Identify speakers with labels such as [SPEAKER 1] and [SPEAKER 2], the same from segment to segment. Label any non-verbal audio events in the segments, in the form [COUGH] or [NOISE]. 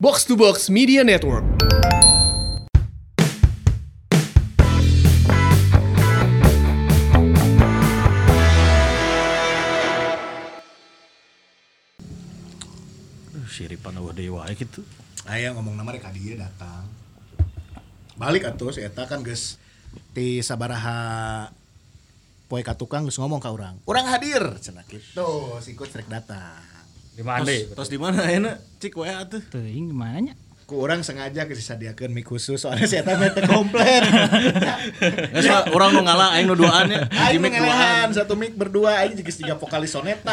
[SPEAKER 1] Box to Box Media Network.
[SPEAKER 2] Siripan deui wae gitu.
[SPEAKER 3] Aya ngomong nama rek dia datang. Balik atuh si eta kan geus ti sabaraha poe ka tukang geus ngomong ka urang. Urang hadir cenah kitu si coach rek datang.
[SPEAKER 4] Di mana?
[SPEAKER 2] Tos, tos di mana ayeuna? Cik wae atuh.
[SPEAKER 4] Teuing gimana nya?
[SPEAKER 3] Ku urang sengaja disadiakeun mic khusus soalnya si eta mah teu komplit.
[SPEAKER 2] Geus urang nu ngalah aing nu duaan ya.
[SPEAKER 3] Ngelehan
[SPEAKER 2] duaan.
[SPEAKER 3] satu mic berdua aing geus tiga vokalis soneta.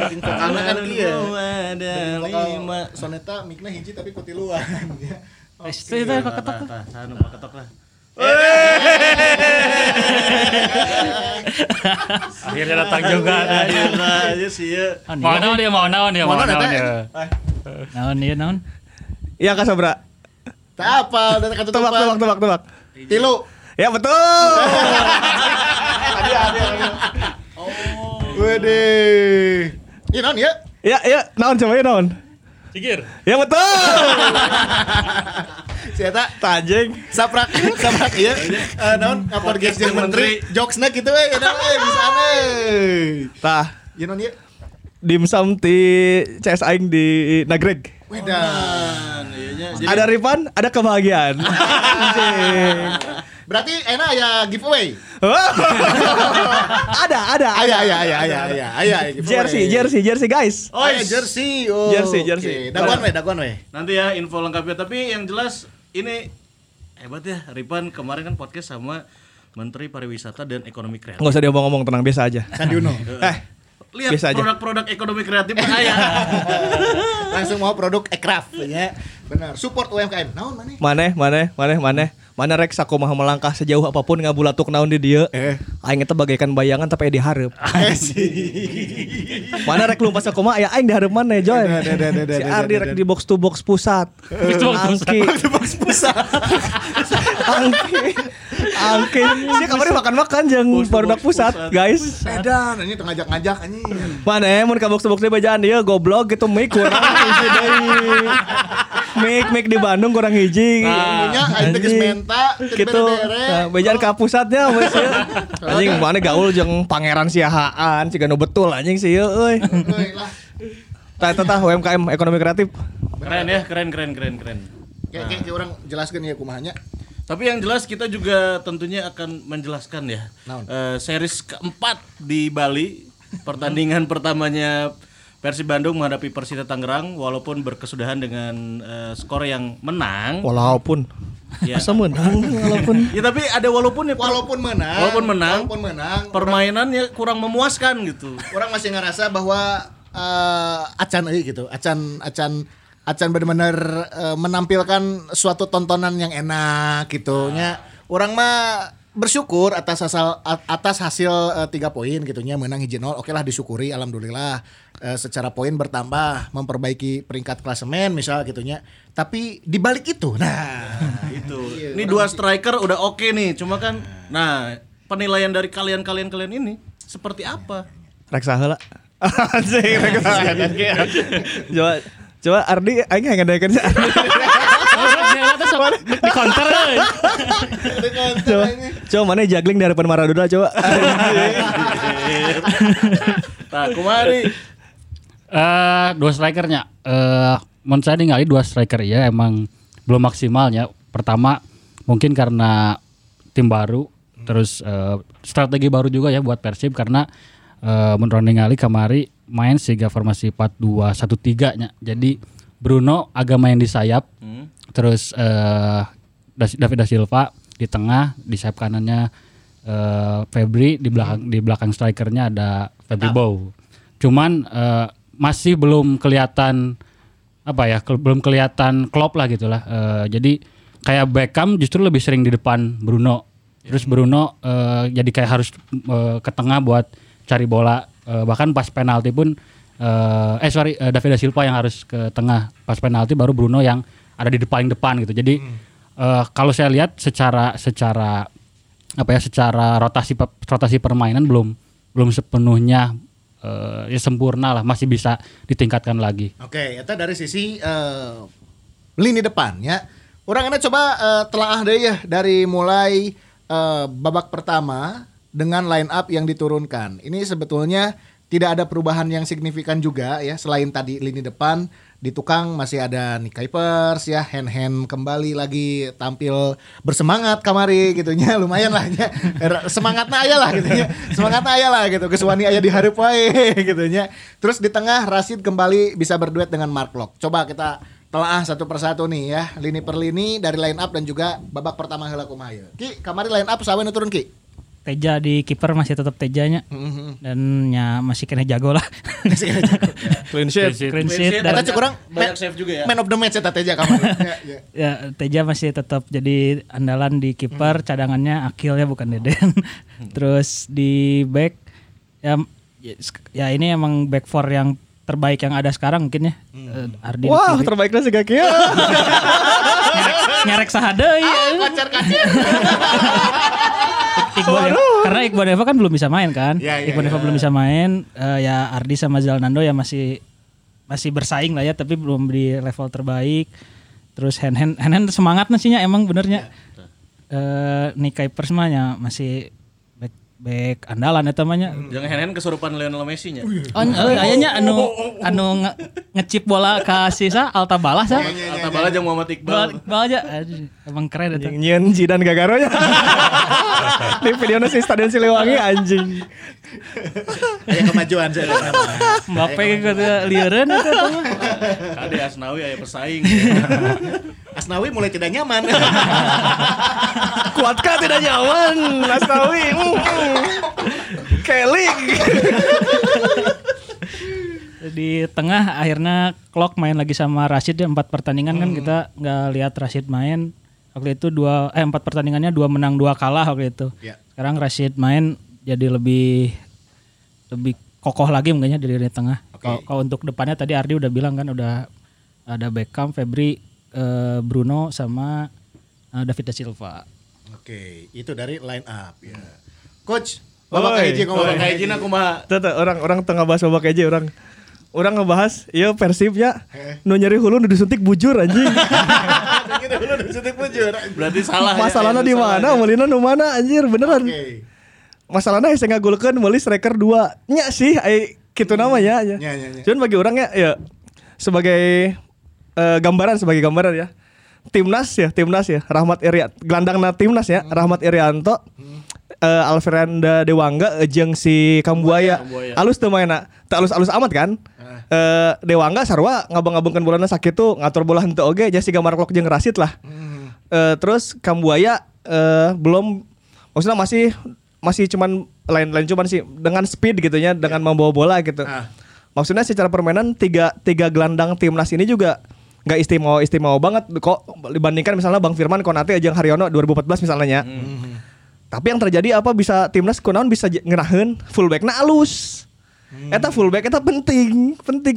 [SPEAKER 3] Bikin vokalna kan kieu.
[SPEAKER 2] ada lima.
[SPEAKER 3] soneta micna hiji tapi kutiluan.
[SPEAKER 4] Eh, itu itu kok ketok.
[SPEAKER 2] Tah, tah, nu paketok lah. [LAUGHS]
[SPEAKER 4] Akhirnya datang juga.
[SPEAKER 2] Akhirnya aja sih ya.
[SPEAKER 4] Mau naon dia, mau naon dia, mau
[SPEAKER 3] naon
[SPEAKER 4] naon dia. Naon dia, naon?
[SPEAKER 5] Iya Kak Sabra.
[SPEAKER 3] Tak apa, udah kata
[SPEAKER 5] Tebak, tebak, tebak, tebak.
[SPEAKER 3] Tilu.
[SPEAKER 5] Ya betul. [LAUGHS]
[SPEAKER 3] Ada, ada. Oh. Wede. Iya non ya.
[SPEAKER 5] Ya, ya, naon coba ya naon.
[SPEAKER 4] Cikir.
[SPEAKER 5] Ya betul. [LAUGHS]
[SPEAKER 3] Si eta
[SPEAKER 5] Tajeng.
[SPEAKER 3] saprak saprak iya. Eh naon guys jeung menteri. Jokesna gitu we eta we bisa aneh.
[SPEAKER 5] Tah,
[SPEAKER 3] Iya non ya.
[SPEAKER 5] dimsum di CS aing di Nagreg.
[SPEAKER 3] Wedan.
[SPEAKER 2] Iya. Jadi
[SPEAKER 5] Ada Rifan, ada kebahagiaan. [LAUGHS]
[SPEAKER 3] Berarti enak ya giveaway. [LAUGHS]
[SPEAKER 5] ada, ada.
[SPEAKER 3] Aya aya aya aya aya giveaway.
[SPEAKER 5] Jersey, jersey, jersey guys.
[SPEAKER 3] Oh, ya, jersey. Oh,
[SPEAKER 5] Jersey, jersey.
[SPEAKER 3] Daguan we, daguan we.
[SPEAKER 2] nanti ya info lengkapnya tapi yang jelas ini hebat ya Ripan kemarin kan podcast sama Menteri Pariwisata dan Ekonomi Kreatif.
[SPEAKER 5] Nggak usah diomong-ngomong, tenang biasa aja.
[SPEAKER 3] Sandi Uno. [LAUGHS]
[SPEAKER 5] Eh,
[SPEAKER 2] Lihat
[SPEAKER 5] Biasa aja.
[SPEAKER 2] produk-produk ekonomi kreatif saya. [LAUGHS]
[SPEAKER 3] Langsung mau produk Ekraf ya. Benar. Support UMKM. Naon mana?
[SPEAKER 5] maneh, maneh, maneh, maneh. Mana rek sakumaha melangkah sejauh apa pun ngabulatuk naon di dieu.
[SPEAKER 3] Eh.
[SPEAKER 5] Aing eta bagaikan bayangan tapi.
[SPEAKER 3] Eh sih.
[SPEAKER 5] Mana rek lumpas sakumaha aya aing Joy.
[SPEAKER 3] Da, da, da, da,
[SPEAKER 5] Si Ardi rek di box to box pusat. Angki.
[SPEAKER 3] Box pusat. [LAUGHS] [LAUGHS]
[SPEAKER 5] Angki. Angki. Si kemarin makan-makan
[SPEAKER 2] to
[SPEAKER 5] produk pusat,
[SPEAKER 2] pusat.
[SPEAKER 5] guys.
[SPEAKER 3] Edan, ini tengah ngajak-ngajak anjing.
[SPEAKER 5] Mana mun ka box to box di bajaan dia goblok gitu mic kurang. [LAUGHS] Mic mic di Bandung kurang hiji.
[SPEAKER 3] Aing teh geus menta,
[SPEAKER 5] gitu
[SPEAKER 3] bere-bere.
[SPEAKER 5] nah, bejaan ka pusatnya wes [LAUGHS] ya anjing mana gaul jeung pangeran siahaan ciga nu betul anjing sih euy
[SPEAKER 3] Euy lah.
[SPEAKER 5] tah tah tah UMKM ekonomi kreatif
[SPEAKER 2] keren ya, keren keren keren keren.
[SPEAKER 3] Kayak orang jelaskan ya kumahanya.
[SPEAKER 2] Tapi yang jelas kita juga tentunya akan menjelaskan ya
[SPEAKER 3] Naon?
[SPEAKER 2] eh, series keempat di Bali pertandingan [LAUGHS] pertamanya Persib Bandung menghadapi Persita Tangerang walaupun berkesudahan dengan eh, skor yang menang.
[SPEAKER 5] walaupun
[SPEAKER 2] Ya.
[SPEAKER 5] asa menang walaupun [LAUGHS]
[SPEAKER 2] Ya tapi ada walaupun ya
[SPEAKER 3] Walaupun menang,
[SPEAKER 2] Walaupun menang.
[SPEAKER 3] walaupun menang,
[SPEAKER 2] permainannya kurang memuaskan gitu.
[SPEAKER 3] orang masih ngerasa bahwa eh, acan euy gitu. Acan acan acan benar-benar eh, menampilkan suatu tontonan yang enak gitu nya. Orang mah bersyukur atas hasil atas hasil eh, tiga poin gitunya menang hiji nol oke lah disyukuri alhamdulillah Eh, secara poin bertambah memperbaiki peringkat klasemen misal gitunya tapi dibalik itu nah [LAUGHS]
[SPEAKER 2] Itu. [LAUGHS] Ini dua striker udah oke nih, cuma kan nah penilaian dari kalian-kalian kalian ini seperti apa?
[SPEAKER 5] rek saheula [LAUGHS] anjing rek saheula coba coba Ardi aing ngandakeun si Ardi
[SPEAKER 4] Di counter
[SPEAKER 5] coba. Coba. Mana juggling dari depan Maradona coba. [LAUGHS]
[SPEAKER 2] Nah, kemari
[SPEAKER 4] Eh, dua strikernya. Eh, menurut saya ningali dua striker ya emang belum maksimalnya. Pertama mungkin karena tim baru, terus eh, strategi baru juga ya buat Persib karena eh, menurut ningali kamari main sehingga formasi 4-2-1-3 nya. Jadi Bruno agak main di sayap, terus eh, Das- David da Silva di tengah, di sayap kanannya eh, Febri di belakang di belakang strikernya ada Febri Bow. Cuman eh, masih belum kelihatan apa ya ke- belum kelihatan klop lah gitulah Eh, jadi kayak Beckham justru lebih sering di depan Bruno. Terus Bruno eh, jadi kayak harus eh, ke tengah buat cari bola Eh, bahkan pas penalti pun eh eh sorry eh, David da Silva yang harus ke tengah pas penalti baru Bruno yang ada di paling depan gitu. Jadi eh, kalau saya lihat secara secara apa ya secara rotasi rotasi permainan belum belum sepenuhnya eh, ya sempurna lah masih bisa ditingkatkan lagi.
[SPEAKER 3] Oke, itu dari sisi eh, lini depannya. Orang ini coba eh, telaah deh ya dari mulai eh, babak pertama dengan line up yang diturunkan. Ini sebetulnya tidak ada perubahan yang signifikan juga ya selain tadi lini depan di tukang masih ada Nick Kuipers ya hand hand kembali lagi tampil bersemangat kamari gitu nya. [LAUGHS] Lumayan lah ya semangatnya aya lah gitu nya. Semangatnya aya lah gitu kesuani aya di hareup wae [LAUGHS] gitu nya. Terus di tengah Rashid kembali bisa berduet dengan Mark Locke coba kita telah satu persatu nih ya lini per lini dari line up dan juga babak pertama heula kumaha ieu. Ki kamari line up sawe nu turun Ki
[SPEAKER 6] Teja di kiper masih tetap Tejanya dan ya masih kena jago lah. [LAUGHS]
[SPEAKER 5] Clean sheet.
[SPEAKER 6] Clean sheet dan
[SPEAKER 3] Eta cek urang
[SPEAKER 2] banyak save juga ya.
[SPEAKER 3] Man of the match eta teh kamari. Ya, ya.
[SPEAKER 6] ya Teja masih tetap jadi andalan di kiper, cadangannya Akil ya bukan Deden. [LAUGHS] Terus di back ya ya ini emang back four yang terbaik yang ada sekarang mungkin ya. Eh, Ardi di
[SPEAKER 5] Wah,
[SPEAKER 6] kiri.
[SPEAKER 5] terbaiknya si kaki ya. [LAUGHS]
[SPEAKER 6] nyerek, nyerek sahadeui.
[SPEAKER 3] Pacar kacir.
[SPEAKER 6] Iqbal Deva- karena Iqbal Deva kan belum bisa main kan.
[SPEAKER 3] Ya, ya,
[SPEAKER 6] Iqbal Deva belum bisa main. Eh, ya Ardi sama Zalnando ya masih masih bersaing lah ya, tapi belum di level terbaik. Terus hand hand hand, hand semangat nasinya emang benernya. Eh Nick Kuipers mah ya masih back andalan eta mah nya.
[SPEAKER 2] Jangan henen kesurupan Lionel Messi nya.
[SPEAKER 6] Oh, eh, ayahnya anu anu nge, ngecip bola ke sisa Alta Balah sah.
[SPEAKER 2] Alta bala jeung Muhammad
[SPEAKER 6] Bal,
[SPEAKER 2] Iqbal.
[SPEAKER 6] bal aja. Aduh, emang keren itu.
[SPEAKER 5] Nyen Jidan Gagaro nya. [LAUGHS] Di video si Stadion Siliwangi anjing.
[SPEAKER 3] Aya kemajuan saya.
[SPEAKER 6] Mbappe gitu lieureun eta.
[SPEAKER 2] Kade Asnawi aya pesaing. [LAUGHS]
[SPEAKER 3] Asnawi mulai tidak nyaman. [LAUGHS]
[SPEAKER 5] Kuatkah tidak nyaman, Asnawi. Kelly.
[SPEAKER 6] di tengah akhirnya Clock main lagi sama Rashid ya empat pertandingan kan kita nggak lihat Rashid main waktu itu dua eh empat pertandingannya dua menang dua kalah waktu itu
[SPEAKER 3] Ya.
[SPEAKER 6] sekarang Rashid main jadi lebih lebih kokoh lagi mungkinnya di lini tengah kalau kalau untuk depannya tadi Ardi udah bilang kan udah ada Beckham Febri eh, Bruno sama eh, David da Silva
[SPEAKER 3] Oke, itu dari line up ya. Coach, Bapak Kaiji
[SPEAKER 2] gini aku mah
[SPEAKER 5] Tuh, tuh, orang orang tengah bahas babak aja orang. Orang ngebahas, iya persibnya nu nyeri hulu nu disuntik bujur anjing. [LAUGHS]
[SPEAKER 3] Gitu dulu disuntik bujur.
[SPEAKER 2] berarti salah ya.
[SPEAKER 5] Masalahnya
[SPEAKER 2] Ya,
[SPEAKER 5] di mana?
[SPEAKER 2] ya.
[SPEAKER 5] Melina nu mana anjir beneran.
[SPEAKER 3] Oke.
[SPEAKER 5] Masalahnya saya ngagulkeun meuli striker dua. Nya sih ai kitu namanya ya.
[SPEAKER 3] Nya, nya, nya.
[SPEAKER 5] Cuman bagi orangnya ya sebagai eh, gambaran sebagai gambaran ya. Timnas ya, timnas ya. Rahmat Irianto, gelandangna timnas ya. Rahmat Irianto, eh, Alfrenda Dewangga eh, jeung si Kambuaya.
[SPEAKER 2] Kambuaya.
[SPEAKER 5] Alus teu mainna. Teu alus-alus amat kan? Eh, Dewangga sarua ngabang-ngabungkeun bolana sakitu ngatur bola henteu oge jadi si gambar klok jeung Rasid lah. Eh, terus Kambuaya eh, belum maksudnya masih masih cuman lain-lain cuman sih dengan speed gitu ya dengan membawa bola gitu.
[SPEAKER 3] Ah.
[SPEAKER 5] Maksudnya secara permainan tiga tiga gelandang timnas ini juga nggak istimewa istimewa banget kok dibandingkan misalnya Bang Firman Konate aja Haryono 2014 misalnya. Tapi yang terjadi apa bisa timnas kunaon bisa j- ngeraheun fullbackna alus. Eta fullback eta penting, penting.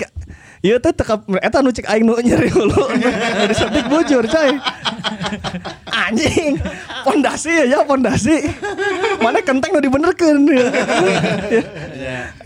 [SPEAKER 5] Ieu teh teka eta nu cek aing nu nyeri hulu. [LAUGHS] Nu disuntik bujur coy. [LAUGHS] Anjing. Pondasi ya pondasi. Mana kenteng nu dibenerkeun. [LAUGHS]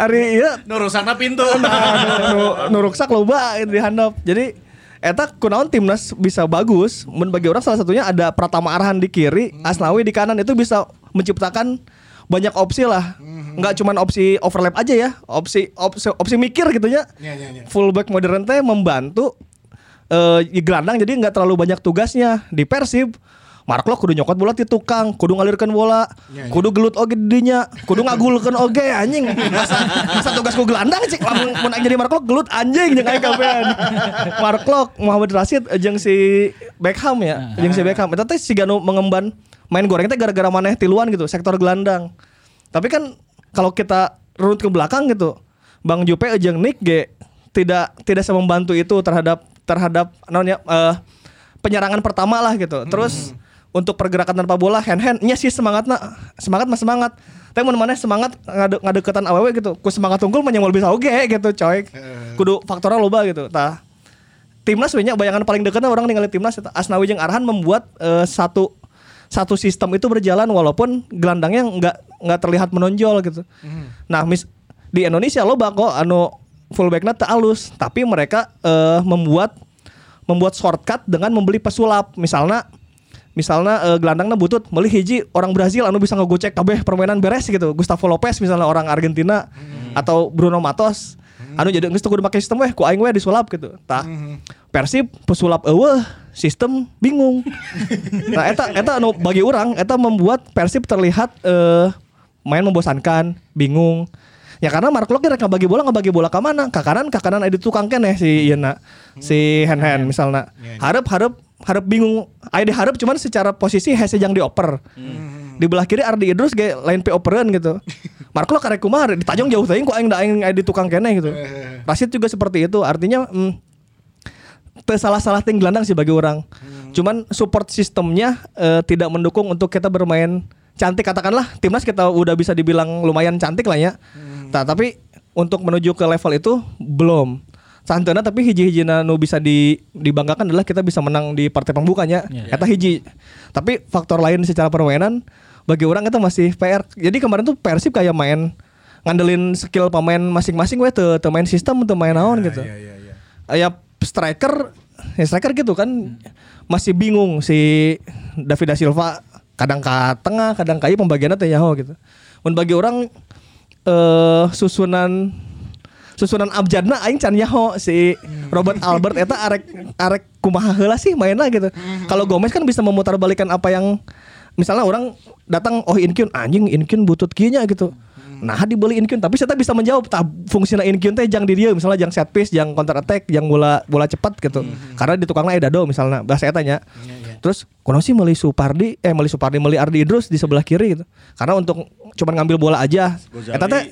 [SPEAKER 5] Ari ieu
[SPEAKER 2] Nu rusakna pintu.
[SPEAKER 5] nah, nu, nu, nu ruksak loba di handap. Jadi eta kunaon timnas bisa bagus. Men bagi orang salah satunya ada Pratama Arhan di kiri, Asnawi di kanan itu bisa menciptakan banyak opsi lah. Nggak cuman opsi overlap aja ya, opsi opsi, opsi mikir gitu ya.
[SPEAKER 3] Nya, nya, nya.
[SPEAKER 5] Fullback modern teh membantu eh gelandang jadi nggak terlalu banyak tugasnya di Persib. Mark kudu nyokot bola ti tukang, kudu ngalirkan bola,
[SPEAKER 3] Ya, ya.
[SPEAKER 5] kudu gelut oge di dinya, kudu ngagulkeun oge anjing. Masa, masa tugas ku gelandang cik lamun mun jadi Mark gelut anjing jeung aing kabehan. Mark Muhammad Rashid jeung si Beckham ya, jeung si Beckham. Eta teh siga nu mengemban main goreng teh gara-gara maneh tiluan gitu, sektor gelandang. Tapi kan kalau kita runut ke belakang gitu, Bang Jupe jeung Nick ge tidak tidak membantu itu terhadap terhadap namanya eh, penyerangan pertama lah gitu. Terus untuk pergerakan tanpa bola hand hand nya sih semangatnya semangat mah semangat. Tapi mun maneh semangat ngade ngadeketan awewe gitu. Ku semangat unggul mah bisa oge gitu coy. Kudu faktornya loba gitu. Tah timnas banyak bayangan paling dekatnya orang ningali timnas. Asnawi jeung Arhan membuat eh, satu satu sistem itu berjalan walaupun gelandangnya nggak nggak terlihat menonjol gitu. Nah, mis di Indonesia loba kok anu fullbacknya teu alus, tapi mereka eh, membuat membuat shortcut dengan membeli pesulap. Misalnya misalnya eh, gelandangnya butut beli hiji orang Brazil anu bisa ngegocek kabeh permainan beres gitu. Gustavo Lopez misalnya orang Argentina atau Bruno Matos. Anu jadi geus teu kudu make sistem weh ku aing weh disulap gitu. Tah. Persib pesulap eueuh sistem bingung. [LAUGHS] nah eta eta anu bagi orang eta membuat Persib terlihat eh main membosankan, bingung. Ya karena Mark Locke rek bagi bola ngebagi bola ke mana? Ke kanan, ke kanan ada tukang keneh si Iena, si Hen Hen misalnya. Harap harap harap bingung. Aya diharap cuman secara posisi hese yang dioper. Di belah kiri Ardi Idrus ge lain pe operan gitu. [LAUGHS] Mark Locke karek kumaha ditajong jauh teuing ku aing da aing di tukang keneh gitu. Rashid juga seperti itu. Artinya mm, teu salah-salah ting gelandang sih bagi orang. Cuman support sistemnya eh, tidak mendukung untuk kita bermain cantik katakanlah timnas kita udah bisa dibilang lumayan cantik lah ya. Nah, tapi untuk menuju ke level itu belum. Santana tapi hiji-hijina nu bisa di, dibanggakan adalah kita bisa menang di partai pembukanya. Eta hiji. Tapi faktor lain secara permainan bagi orang itu masih PR. Jadi kemarin tuh Persib kayak main ngandelin skill pemain masing-masing we teu teu main sistem teu main naon gitu. Ya striker ya striker gitu kan masih bingung si David da Silva kadang ke tengah kadang ieu pembagiannya teh nyaho gitu. Mun bagi orang eh susunan susunan abjadna aing can nyaho si Robert Albert eta arek arek kumaha heula sih mainnya gitu. Kalau Gomez kan bisa memutar balikan apa yang misalnya orang datang oh Inkyun anjing Inkyun butut kieu gitu. Nah dibeli Inkyun tapi saya bisa menjawab tah fungsina Inkyun teh jang di dia misalnya jang set piece, jang counter attack, jang bola bola cepat gitu. Karena di tukangna aya dado misalnya bahasa eta nya. Terus kuno sih meli Supardi eh meli Supardi meli Ardi Idrus di sebelah kiri gitu. Karena untuk cuman ngambil bola aja. Eta teh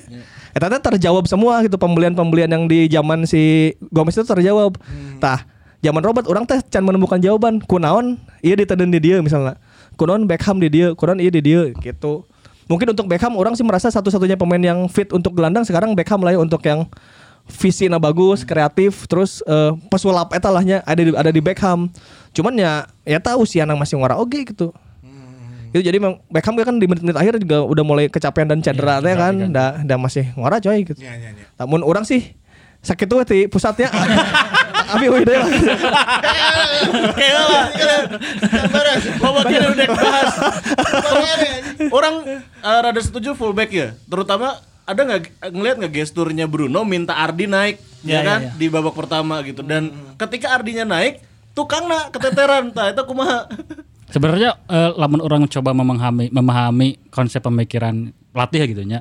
[SPEAKER 5] Eta teh terjawab semua gitu pembelian-pembelian yang di zaman si Gomez itu terjawab. Tah, zaman Robert orang teh can menemukan jawaban. Kunaon iya diteden di dia misalnya. Kunaon Beckham di dia, kunaon iya di dia gitu. Mungkin untuk Beckham orang sih merasa satu-satunya pemain yang fit untuk gelandang sekarang Beckham lah ya untuk yang visinya bagus, kreatif, terus eh, pesulap eta lahnya ada di, ada di Beckham. Cuman ya ya tahu sih anak masih ngora oke gitu. Itu jadi memang Beckham kan di menit-menit akhir juga udah mulai kecapean dan cedera teh kan, dah dah masih ngora coy gitu. Namun orang sih sakit tuh di pusatnya. [LAUGHS] Abi wih deh lah.
[SPEAKER 2] Bawa kita udah bahas. [LAUGHS] Orang eh, rada setuju fullback ya, terutama ada nggak ngelihat nggak gesturnya Bruno minta Ardi naik, ya,
[SPEAKER 6] Ya,
[SPEAKER 2] kan
[SPEAKER 6] ya, ya.
[SPEAKER 2] di babak pertama gitu. Dan ketika Ardinya naik, tukangna keteteran, tah itu kumaha. [LAUGHS]
[SPEAKER 4] Sebenarnya eh, lamun orang coba memahami memahami konsep pemikiran pelatih ya gitu nya.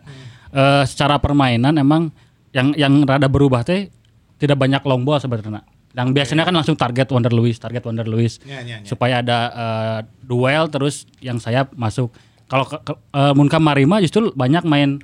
[SPEAKER 4] Eh, secara permainan emang yang yang rada berubah teh tidak banyak long ball sebenarnya. Yang biasanya kan langsung target Wonder Lewis, target Wonder Lewis. Supaya ada eh, duel terus yang sayap masuk. Kalau ke, eh, Munka Marima justru banyak main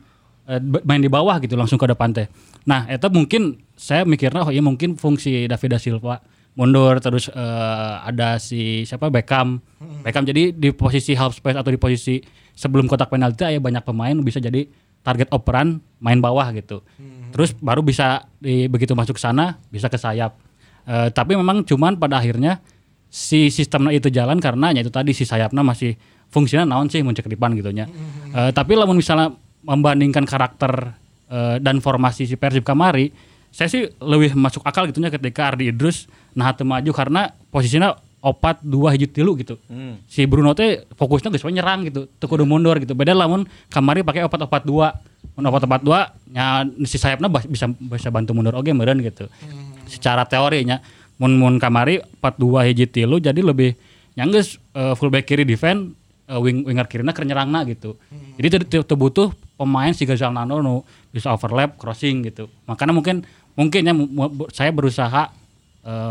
[SPEAKER 4] eh, main di bawah gitu langsung ke depan teh. Nah, itu mungkin saya mikirnya oh iya mungkin fungsi David da Silva mundur terus eh, ada si siapa Beckham. Beckham jadi di posisi half space atau di posisi sebelum kotak penalti ya banyak pemain bisa jadi target operan main bawah gitu. Terus baru bisa di, begitu masuk ke sana bisa ke sayap. Eh, tapi memang cuman pada akhirnya si sistemnya itu jalan karena ya itu tadi si sayapnya masih fungsinya naon sih muncul ke depan gitu nya. Eh, tapi lamun misalnya membandingkan karakter eh, dan formasi si Persib kamari, saya sih lebih masuk akal gitunya ketika Ardi Idrus nah maju karena posisinya opat dua hiji tilu gitu. Si Bruno teh fokusnya geus nyerang gitu, teu kudu mundur gitu. Beda lamun kamari pakai opat opat dua. Mun opat opat dua nya si sayapna bas- bisa bisa bantu mundur oge meureun gitu. Secara teorinya mun mun kamari 42 hiji tilu jadi lebih yang geus eh, fullback kiri defend eh, wing winger kirina keur nyerangna gitu. Jadi teu- teu teu butuh pemain si Gazal Nano nu bisa overlap crossing gitu. Makanya mungkin mungkin ya mu- mu- saya berusaha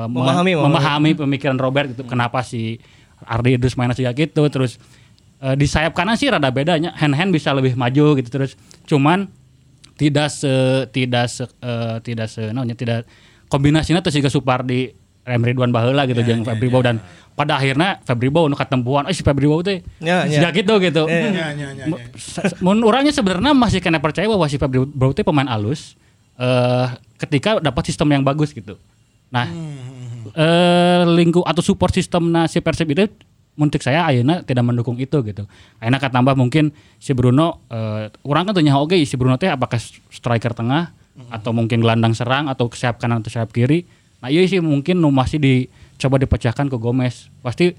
[SPEAKER 4] me-
[SPEAKER 5] Memahami, memahami.
[SPEAKER 4] memahami pemikiran Robert gitu kenapa si Ardi Idrus mainnya sejak gitu terus eh, di sayap kanan sih rada bedanya hand hand bisa lebih maju gitu terus cuman tidak se tidak se eh, tidak se namanya tidak kombinasinya tuh juga Supardi Rem Ridwan Baheula gitu jeung Febri Bow dan pada akhirnya Febri Bow nu katempuan. Eh si Febri Bow teh
[SPEAKER 5] Ya, ya.
[SPEAKER 4] sejak itu gitu. Mu- se- mun orangnya sebenarnya masih kena percaya bahwa si Febri Bow teh pemain alus eh ketika dapat sistem yang bagus gitu. Nah eh lingkup atau support sistemnya si Persib itu menurut saya ayeuna tidak mendukung itu gitu. Ayeuna tambah mungkin si Bruno eh orang kan tanya oke si Bruno teh apakah striker tengah atau mungkin gelandang serang atau sayap kanan atau sayap kiri. Nah iya sih mungkin nu masih di coba dipecahkan ke Gomez. Pasti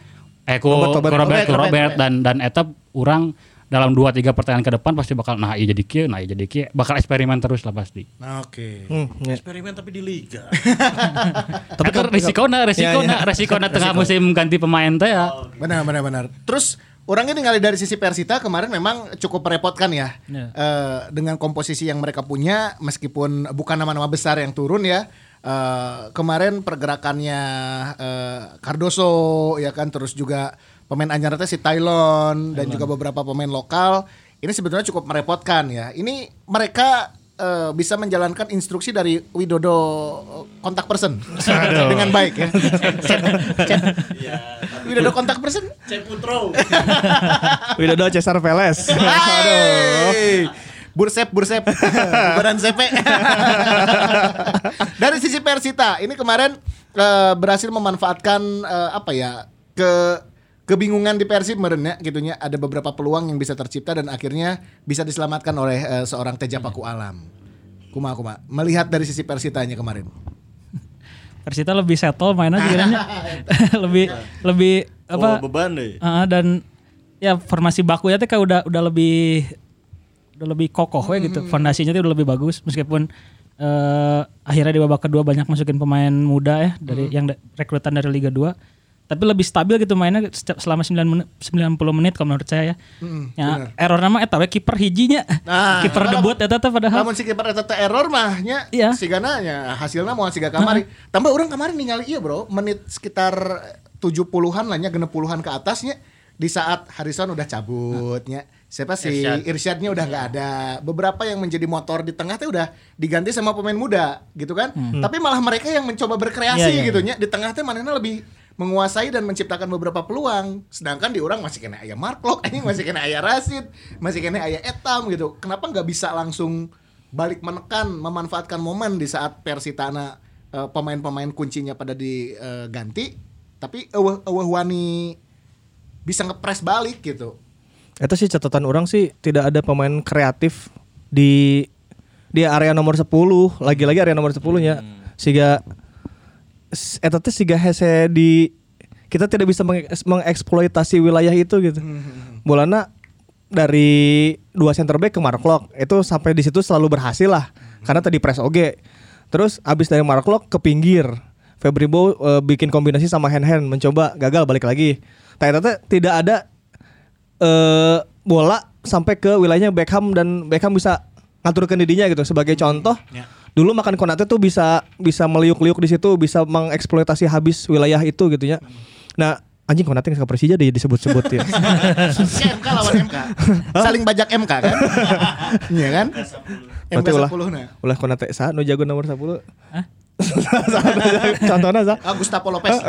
[SPEAKER 4] eh ku
[SPEAKER 5] Robert,
[SPEAKER 4] Robert,
[SPEAKER 5] Robert.
[SPEAKER 4] Robert,
[SPEAKER 3] Robert,
[SPEAKER 4] dan dan eta orang dalam 2 3 pertandingan ke depan pasti bakal nah iya jadi kieu, nah iya jadi kieu, bakal eksperimen terus lah pasti.
[SPEAKER 3] Oke.
[SPEAKER 5] Hmm, ya.
[SPEAKER 2] Eksperimen tapi di liga. [LAUGHS]
[SPEAKER 4] Tapi kan resikona, resikona, resikona [LAUGHS] tengah musim ganti pemain teh ya.
[SPEAKER 3] Benar benar benar. Terus orangnya ningali dari sisi Persita kemarin memang cukup merepotkan ya.
[SPEAKER 6] Ya.
[SPEAKER 3] Eh, dengan komposisi yang mereka punya meskipun bukan nama-nama besar yang turun ya. Eh, kemarin pergerakannya eh, Cardoso ya kan terus juga pemain anyarnya si Tylon dan juga beberapa pemain lokal ini sebetulnya cukup merepotkan ya. Ini mereka eh, bisa menjalankan instruksi dari Widodo kontak person [LAUGHS] dengan baik ya. [LAUGHS] Widodo kontak person
[SPEAKER 2] Cek Putro. [LAUGHS]
[SPEAKER 5] Widodo Cesar Veles.
[SPEAKER 3] Aduh. Bursep, bursep. [LAUGHS] Badan CP. [LAUGHS] Dari sisi Persita, ini kemarin eh, berhasil memanfaatkan eh, apa ya? ke kebingungan di Persib merennya gitunya ada beberapa peluang yang bisa tercipta dan akhirnya bisa diselamatkan oleh eh, seorang Teja Paku Alam. Kuma kuma melihat dari sisi Persitanya kemarin. [LAUGHS]
[SPEAKER 6] Persita lebih settle mainnya kiranya. lebih lebih
[SPEAKER 2] Apa?
[SPEAKER 6] apa?
[SPEAKER 2] beban deh.
[SPEAKER 6] Heeh, dan ya formasi baku ya teh udah udah lebih udah lebih kokoh ya gitu. Fondasinya tuh udah lebih bagus meskipun eh, akhirnya di babak kedua banyak masukin pemain muda ya dari yang da- rekrutan dari Liga 2. Tapi lebih stabil gitu mainnya selama 9 menit, 90 menit kalau menurut saya ya. ya error nama eta we kiper hijinya.
[SPEAKER 3] Nah,
[SPEAKER 6] kiper debut eta teh padahal.
[SPEAKER 3] Namun si kiper eta teh error mah nya
[SPEAKER 6] Iya.
[SPEAKER 3] sigana nya hasilnya mau siga kamari. Tambah orang kemarin ningali iya bro, menit sekitar 70-an lah nya genep puluhan ke atasnya di saat Harrison udah cabutnya. Siapa sih
[SPEAKER 2] Irsyad.
[SPEAKER 3] Irsyadnya udah nggak ada. Beberapa yang menjadi motor di tengah teh udah diganti sama pemain muda gitu kan. Tapi malah mereka yang mencoba berkreasi
[SPEAKER 6] Iya, iya,
[SPEAKER 3] gitu nya. Di tengah teh manehna lebih menguasai dan menciptakan beberapa peluang. Sedangkan di orang masih kena ayah Marklock, ini [LAUGHS] masih kena ayah Rasid, masih kena ayah Etam gitu. Kenapa nggak bisa langsung balik menekan, memanfaatkan momen di saat Persitana eh, pemain-pemain kuncinya pada diganti, tapi eueuh eueuh wani bisa ngepres balik gitu.
[SPEAKER 5] Itu sih catatan orang sih tidak ada pemain kreatif di di area nomor 10, lagi-lagi area nomor 10 nya. Sehingga s- eta teh siga hese di kita tidak bisa menge- mengeksploitasi wilayah itu gitu. Bolana dari dua center back ke Mark Locke itu sampai di situ selalu berhasil lah karena tadi press oge. Terus abis dari Mark Locke ke pinggir. Febri Bow eh, bikin kombinasi sama hand hand mencoba gagal balik lagi. Ternyata tidak ada eh bola sampai ke wilayahnya Beckham dan Beckham bisa ngaturkan dirinya gitu sebagai contoh. Dulu makan Konate tuh bisa bisa meliuk-liuk di situ, bisa mengeksploitasi habis wilayah itu gitu ya. Nah, anjing Konate ke Persija deh disebut-sebut ya.
[SPEAKER 3] MK lawan MK. Saling bajak MK kan? [LAUGHS] Iya kan? MK
[SPEAKER 5] Berarti ulah
[SPEAKER 3] 10 nah.
[SPEAKER 5] ulah Konate sa nu jago nomor 10. [LAUGHS] Contohnya sa.
[SPEAKER 3] Ah, Gustavo Lopez. [LAUGHS]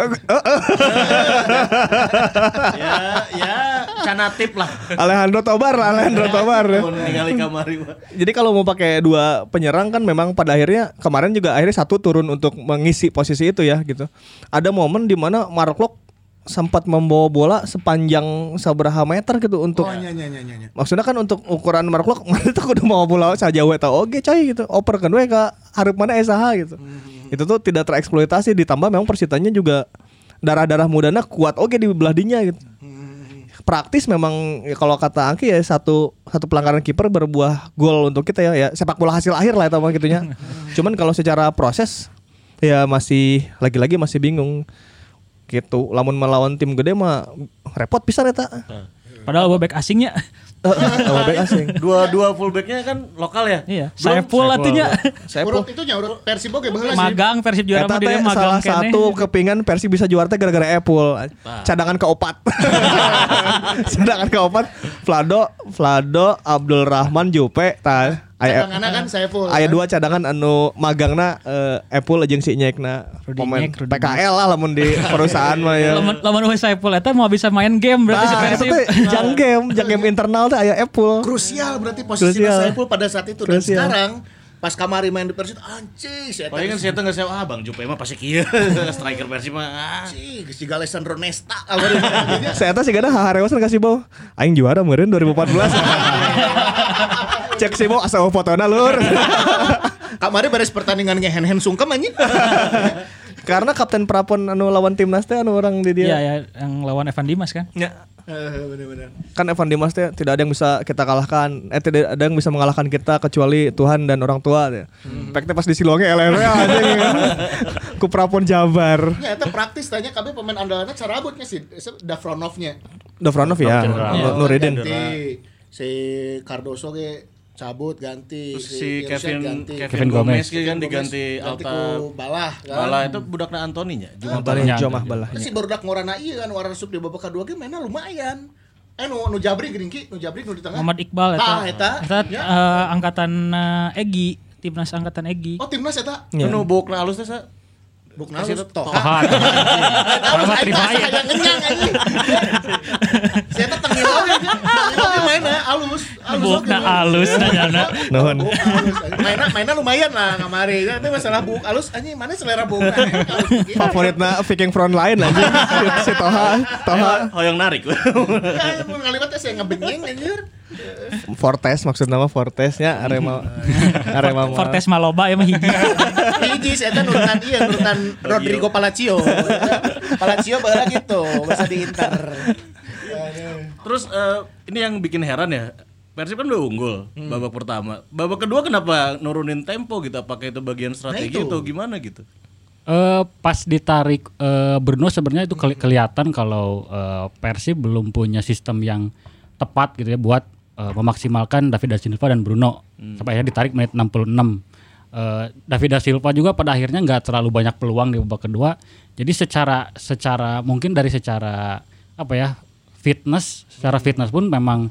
[SPEAKER 2] ya, ya, canatip lah.
[SPEAKER 5] Alejandro Tobar, Alejandro Tobar. ya.
[SPEAKER 2] Kamari mah.
[SPEAKER 5] Jadi kalau mau pakai dua penyerang kan memang pada akhirnya kemarin juga akhirnya satu turun untuk mengisi posisi itu ya gitu. Ada momen di mana Mark Locke sempat membawa bola sepanjang seberapa meter gitu untuk
[SPEAKER 3] Oh, nya nya. nya.
[SPEAKER 5] maksudnya kan untuk ukuran Mark Locke [LAUGHS] mana tuh udah mau bola saja we tau oke coy gitu oper kan we ke hareup mana SH gitu. Itu tuh tidak tereksploitasi ditambah memang persitanya juga darah-darah mudanya kuat oke di belah dinya gitu. Praktis memang ya kalau kata Angki ya satu satu pelanggaran kiper berbuah gol untuk kita ya, ya sepak bola hasil akhir lah itu gitunya. [LAUGHS] Cuman kalau secara proses ya masih lagi-lagi masih bingung gitu. Lamun melawan tim gede mah repot pisan eta.
[SPEAKER 6] Padahal back asingnya.
[SPEAKER 5] Sama back asing.
[SPEAKER 2] Dua-dua fullbacknya kan lokal ya?
[SPEAKER 6] Iya, saya full artinya.
[SPEAKER 5] Saya
[SPEAKER 3] Urut itu nya urut baheula sih.
[SPEAKER 6] magang Persib juara mah dia magang
[SPEAKER 5] salah
[SPEAKER 6] kene.
[SPEAKER 5] satu kepingan Persi bisa juara teh gara-gara Apple. Cadangan keopat. [LAUGHS] Cadangan keopat. Vlado, Vlado, Abdul Rahman, Jupe, tah. Aya
[SPEAKER 3] kan saya full.
[SPEAKER 5] aya
[SPEAKER 3] kan?
[SPEAKER 5] dua cadangan anu magangna eh, Apple jeung si Nyekna pemain PKL lah lamun di perusahaan mah ya.
[SPEAKER 6] Lamun lamun Saiful eta mau bisa main game berarti si
[SPEAKER 5] Nah,
[SPEAKER 6] Persib.
[SPEAKER 5] teh jang game, jang game internal teh aya Apple.
[SPEAKER 3] Krusial berarti posisinya
[SPEAKER 5] Krusial.
[SPEAKER 3] saya full pada saat itu dan
[SPEAKER 5] Krusial.
[SPEAKER 3] sekarang pas kamari main di Persib anjing saya
[SPEAKER 2] Paling kan saya tuh nggak saya ah Bang Jupe mah pasti kieu [LAUGHS] striker Persib mah. ah.
[SPEAKER 3] anjing geus jiga Alessandro Nesta almarhum.
[SPEAKER 5] Saya [LAUGHS] teh sigana haharewasan kasih bau. Aing juara meureun 2014. [LAUGHS] Cek sih bau asal fotona lur.
[SPEAKER 3] Kamari beres pertandingan nge hand hand sungkem anjing.
[SPEAKER 5] Karena kapten prapon anu lawan timnas teh anu orang di
[SPEAKER 6] Iya
[SPEAKER 5] dia.
[SPEAKER 6] ya yang lawan Evan Dimas kan.
[SPEAKER 5] Ya.
[SPEAKER 3] Eh, bener-bener.
[SPEAKER 5] Kan Evan Dimas teh tidak ada yang bisa kita kalahkan. Eh tidak ada yang bisa mengalahkan kita kecuali Tuhan dan orang tua. Ya.
[SPEAKER 3] Hmm.
[SPEAKER 5] Pek pas di Silonge LRW [LAUGHS] anjing. Ku prapon Jabar.
[SPEAKER 3] Ya, itu praktis tanya kami pemain andalannya cara rambutnya sih, Dafronovnya.
[SPEAKER 5] Davronov ya. Nur- Nuridin.
[SPEAKER 3] Si Cardoso ge cabut ganti
[SPEAKER 2] Terus si
[SPEAKER 3] Irsyad
[SPEAKER 2] Kevin
[SPEAKER 3] ganti.
[SPEAKER 2] Kevin,
[SPEAKER 4] Kevin
[SPEAKER 2] Gomez,
[SPEAKER 4] Gomez.
[SPEAKER 2] kan diganti
[SPEAKER 3] ganti
[SPEAKER 2] Alta
[SPEAKER 3] Balah kan.
[SPEAKER 2] Bala itu budakna Antoninya. Cuma
[SPEAKER 5] Balik
[SPEAKER 4] Nya.
[SPEAKER 5] Jomah balah.
[SPEAKER 3] Terus si barudak ngorana ieu kan warna sup di babak kedua ge mainnya lumayan. Eh nu nu Jabri geuning ki, nu Jabri nu di tengah.
[SPEAKER 6] Muhammad Iqbal eta.
[SPEAKER 3] Ah, eta.
[SPEAKER 6] Eta
[SPEAKER 3] Ya.
[SPEAKER 6] eh, angkatan eh, Egi, timnas angkatan Egi.
[SPEAKER 3] Oh timnas eta.
[SPEAKER 5] Iya.
[SPEAKER 2] Anu bukna halus teh sa.
[SPEAKER 3] Bukna
[SPEAKER 2] Kasih
[SPEAKER 3] lu
[SPEAKER 2] tau.
[SPEAKER 3] toh.
[SPEAKER 4] Tohan.
[SPEAKER 3] Sama
[SPEAKER 4] Trivaya.
[SPEAKER 3] Yang ngenyang anjing. Saya. Tengil oge mainnya halus. Halus.
[SPEAKER 6] Bukna alus nanyana.
[SPEAKER 5] Nuhun.
[SPEAKER 3] Halus. Mainnya mainnya lumayan lah ngamari. Tapi masalah buk halus anjing mana selera buk. Halus.
[SPEAKER 5] Favoritna Viking front line anjing. [LAUGHS] si, Toha, Toha
[SPEAKER 2] Hoyong narik.
[SPEAKER 3] Ya, ngaliwat teh saya ngebenyeng anjir.
[SPEAKER 5] Fortes maksudnya mah Fortesnya Arema [LAUGHS] Arema.
[SPEAKER 6] Fortes Maloba ya mah hiji. [LAUGHS]
[SPEAKER 3] Hiji saya teh nurutan iya nurutan Rodrigo Palacio. Palacio baheula gitu, bahasa di Inter.
[SPEAKER 2] Terus eh, ini yang bikin heran ya. Persib kan udah unggul babak pertama. Babak kedua kenapa nurunin tempo gitu? Apakah itu bagian strategi
[SPEAKER 3] itu.
[SPEAKER 2] atau gimana gitu?
[SPEAKER 4] Eh, pas ditarik eh, Bruno sebenarnya itu keli- kelihatan kalau eh, Persib belum punya sistem yang tepat gitu ya buat eh, memaksimalkan David da Silva dan Bruno. Sampai akhirnya ditarik menit 66. Eh, David da Silva juga pada akhirnya nggak terlalu banyak peluang di babak kedua. Jadi secara secara mungkin dari secara apa ya fitness, secara fitness pun memang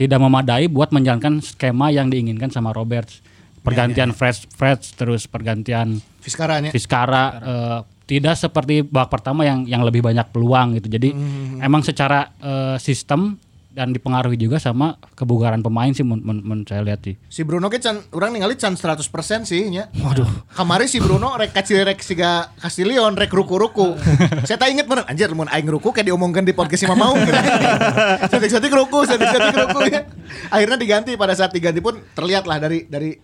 [SPEAKER 4] tidak memadai buat menjalankan skema yang diinginkan sama Roberts. Pergantian Fred, Fred terus pergantian
[SPEAKER 3] Fiskaranya.
[SPEAKER 4] Fiskara eh, tidak seperti babak pertama yang yang lebih banyak peluang gitu. Jadi emang secara eh, sistem dan dipengaruhi juga sama kebugaran pemain sih mun, mun- mun saya lihat sih.
[SPEAKER 3] Si Bruno ke can urang ningali can 100% sih nya. Waduh. Kamari si Bruno rek kacil rek siga Castillion rek ruku-ruku. Saya tak inget bener anjir mun aing ruku kayak diomongkan di podcast Imam mau. [LAUGHS] Setik-setik ruku, setik-setik ruku ya. Akhirnya diganti pada saat diganti pun terlihat lah dari dari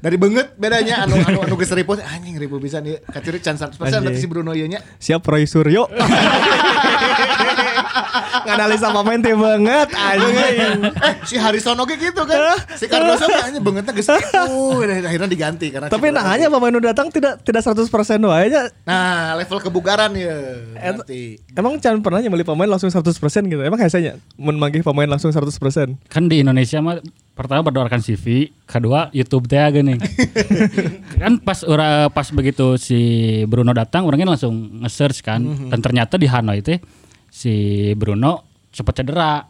[SPEAKER 3] dari banget bedanya anu anu anu geus repost anjing ribu bisa nih kaciri can 100% berarti si Bruno ieu nya.
[SPEAKER 5] Siap Roy Suryo. [LAUGHS] Nganalisa pemain teh banget anjing.
[SPEAKER 3] Eh si Harrison oge gitu kan. Si Cardoso anjing bangetnya geus kitu. Akhirnya diganti karena
[SPEAKER 5] Tapi nah hanya pemain udah datang tidak tidak 100% wae nya.
[SPEAKER 3] Nah, level kebugaran ya. Berarti.
[SPEAKER 5] Emang Chan pernah nyembeli pemain langsung 100% gitu. Emang biasanya mun manggih pemain langsung 100%.
[SPEAKER 4] Kan di Indonesia mah pertama berdasarkan CV, kedua YouTube teh gini. [LAUGHS] kan pas ora pas begitu si Bruno datang orangnya langsung nge-search kan. Dan ternyata di Hanoi teh si Bruno cepet cedera.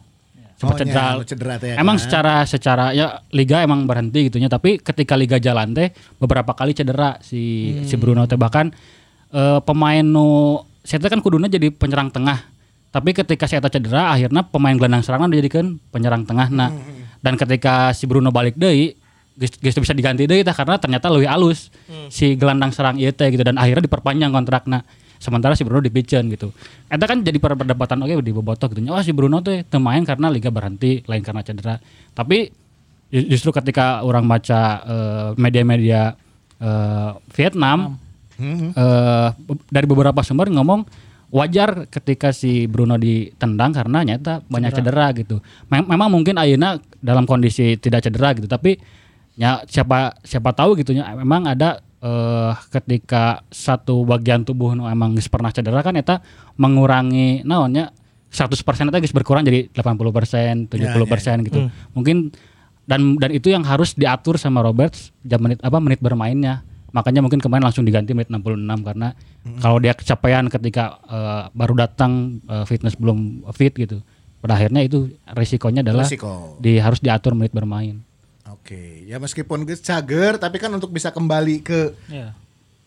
[SPEAKER 4] Cepet
[SPEAKER 3] Oh,
[SPEAKER 4] cedera.
[SPEAKER 3] iya, cedera teh ya
[SPEAKER 4] emang
[SPEAKER 3] kan?
[SPEAKER 4] secara secara ya liga emang berhenti gitunya. Tapi ketika liga jalan teh beberapa kali cedera si si Bruno teh. Bahkan eh, pemain nu saya kan kuduna jadi penyerang tengah. Tapi ketika saya cedera akhirnya pemain gelandang serangan dijadikan penyerang tengah. Nah dan ketika si Bruno balik deui geus bisa diganti deui tah karena ternyata lebih halus si gelandang serang ieu teh gitu dan akhirnya diperpanjang kontrakna sementara si Bruno dipicen gitu. Eta kan jadi per- perdebatan oke di bobotoh gitu. Oh si Bruno tuh teu main karena liga berhenti lain karena cedera. Tapi ju- justru ketika orang baca eh, media-media eh, Vietnam eh, be- dari beberapa sumber ngomong wajar ketika si Bruno ditendang karena nyata banyak cedera, gitu. Mem- memang mungkin Ayeuna dalam kondisi tidak cedera gitu, tapi ya siapa siapa tahu gitu ya memang ada eh, ketika satu bagian tubuh nu emang pernah cedera kan eta mengurangi naonnya 100% eta geus berkurang jadi 80%, 70% gitu. Mungkin dan dan itu yang harus diatur sama Roberts jam menit apa menit bermainnya. Makanya mungkin kemarin langsung diganti menit 66 karena kalau dia kecapean ketika eh, baru datang eh, fitness belum fit gitu. Pada akhirnya itu resikonya adalah
[SPEAKER 3] Resiko.
[SPEAKER 4] di harus diatur menit bermain.
[SPEAKER 3] Oke, ya meskipun cager tapi kan untuk bisa kembali ke
[SPEAKER 6] Ya.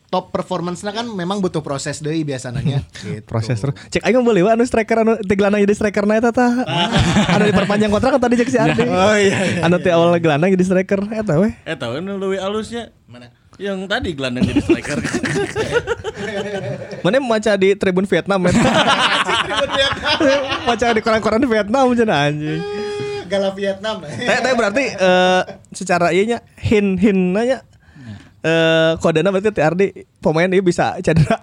[SPEAKER 3] top performance-nya kan memang butuh proses deui biasanya. [LAUGHS] gitu.
[SPEAKER 5] Proses terus. Cek aing boleh anu striker anu teh gelandang jadi striker na eta tah. [LAUGHS] anu diperpanjang kontrak kan tadi cek si Ardi. [LAUGHS]
[SPEAKER 3] Oh iya.
[SPEAKER 5] Anu teh awal gelandang jadi striker eta weh.
[SPEAKER 2] Eh tahu kan lebih halusnya
[SPEAKER 3] Mana?
[SPEAKER 2] Yang tadi gelandang jadi striker.
[SPEAKER 5] Mana maca di Tribun Vietnam ya. [LAUGHS] maca di koran-koran Vietnam cenah anjing.
[SPEAKER 3] Gala Vietnam.
[SPEAKER 5] Teh berarti eh, secara ieu nya hin hin nanya eh kodena berarti teh Ardi pemain ini bisa cedera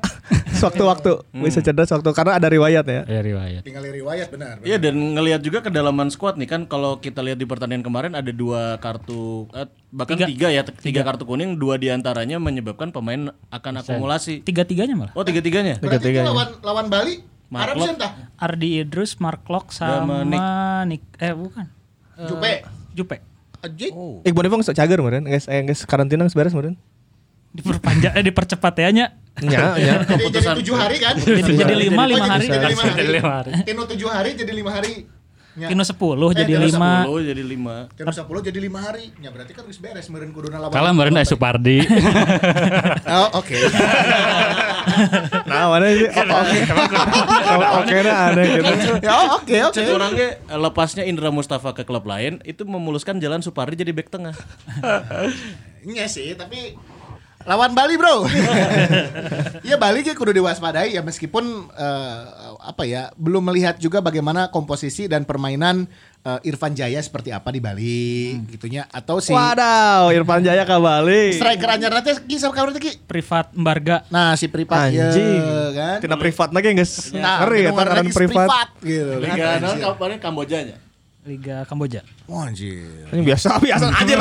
[SPEAKER 5] sewaktu-waktu, bisa cedera sewaktu karena ada riwayat ya.
[SPEAKER 4] Ya riwayat.
[SPEAKER 3] Tinggal riwayat benar.
[SPEAKER 2] Iya dan ngelihat juga kedalaman squad nih kan kalau kita lihat di pertandingan kemarin ada dua kartu eh, bahkan tiga, ya tiga, kartu kuning dua di antaranya menyebabkan pemain akan akumulasi.
[SPEAKER 6] Tiga-tiganya malah.
[SPEAKER 2] Oh tiga tiganya?
[SPEAKER 3] Berarti itu lawan lawan Bali
[SPEAKER 2] Mark
[SPEAKER 3] Arab tah?
[SPEAKER 6] Ardi Idrus, Mark Lok sama Nick. eh bukan. Eh,
[SPEAKER 3] Jupe.
[SPEAKER 6] Jupe.
[SPEAKER 3] Ajik.
[SPEAKER 5] Iqbal Ivong sok cager meureun, guys, eh guys karantina beres meureun.
[SPEAKER 6] Diperpanjang eh dipercepat ya nya.
[SPEAKER 5] Nya, nya.
[SPEAKER 3] Jadi, jadi tujuh hari kan?
[SPEAKER 6] Jadi jadi lima lima hari.
[SPEAKER 3] Jadi lima hari.
[SPEAKER 4] Jadi lima hari.
[SPEAKER 3] Tino tujuh hari jadi lima hari. Ya.
[SPEAKER 6] Kino 10 jadi
[SPEAKER 3] Tino
[SPEAKER 6] 5.
[SPEAKER 2] 10 jadi 5.
[SPEAKER 3] Tino sepuluh jadi lima hari. Ya berarti kan harus beres meureun kuduna lawan.
[SPEAKER 4] Kalah kemarin ada Supardi. [LAUGHS]
[SPEAKER 3] Oh, oke.
[SPEAKER 5] Nah, mana sih? Oh, Oke. Oh, Oke nah ada gitu.
[SPEAKER 3] Ya, oke, oke.
[SPEAKER 2] Orangnya eh, lepasnya Indra Mustafa ke klub lain itu memuluskan jalan Supardi jadi back tengah.
[SPEAKER 3] Iya sih, tapi lawan Bali bro. Iya [LAUGHS] Bali kayak kudu diwaspadai ya meskipun eh, apa ya belum melihat juga bagaimana komposisi dan permainan eh, Irfan Jaya seperti apa di Bali gitunya atau si
[SPEAKER 5] Wadaw, Irfan Jaya ke Bali.
[SPEAKER 3] striker anyar nanti ki sama kabar ki.
[SPEAKER 6] Privat Embarga.
[SPEAKER 3] Nah si Privat ya kan.
[SPEAKER 5] Tina privat lagi geus.
[SPEAKER 3] Nah,
[SPEAKER 5] Ngeri ya
[SPEAKER 3] lagi
[SPEAKER 5] privat.
[SPEAKER 3] gitu kan.
[SPEAKER 2] Liga non kemarin Kambojanya.
[SPEAKER 6] Liga Kamboja.
[SPEAKER 3] Wah, anjir.
[SPEAKER 5] Ini biasa [LAUGHS] biasa anjir.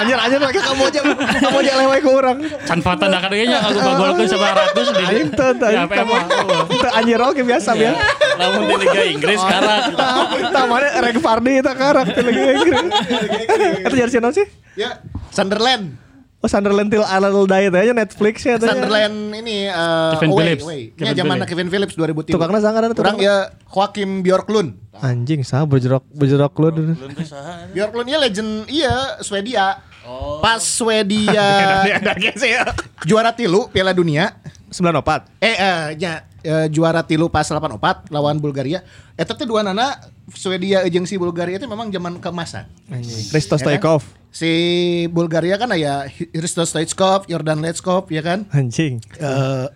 [SPEAKER 5] anjir anjir aja kamu aja lewat ke orang.
[SPEAKER 4] Can Fatan dah kadangnya aku bagolkeun 900 di.
[SPEAKER 5] Anjing teu teu
[SPEAKER 4] Ya,
[SPEAKER 5] anjir oke biasa ya.
[SPEAKER 2] Lamun di Liga Inggris sekarang.
[SPEAKER 5] Tah mana Rek Fardi eta karak teh lagi Inggris. Eta jersey naon sih?
[SPEAKER 3] Ya, Sunderland.
[SPEAKER 5] Oh Sunderland Till Alal Diet aja Netflix ya.
[SPEAKER 3] Sunderland ini uh,
[SPEAKER 4] Kevin
[SPEAKER 3] away,
[SPEAKER 4] Phillips.
[SPEAKER 3] away.
[SPEAKER 4] Kevin
[SPEAKER 3] Ya zaman. Kevin Phillips 2003.
[SPEAKER 5] Tukangna sangat ada
[SPEAKER 3] Kurang
[SPEAKER 5] tukang.
[SPEAKER 3] ya Joachim Bjorklund.
[SPEAKER 5] Anjing sah berjerok berjerok lu.
[SPEAKER 3] Bjorklund ya legend iya Swedia. Pas Swedia [LAUGHS]
[SPEAKER 5] ya.
[SPEAKER 3] juara tilu Piala Dunia.
[SPEAKER 5] 94.
[SPEAKER 3] Eh, eh ya, eh, juara tilu pas 84 lawan Bulgaria. Eta teh dua nana Swedia jeung si Bulgaria itu memang zaman keemasan.
[SPEAKER 5] Risto Stoikov.
[SPEAKER 3] Si Bulgaria kan aya Hristo Stoichkov, Jordan Letskov ya kan?
[SPEAKER 5] Anjing.
[SPEAKER 3] eh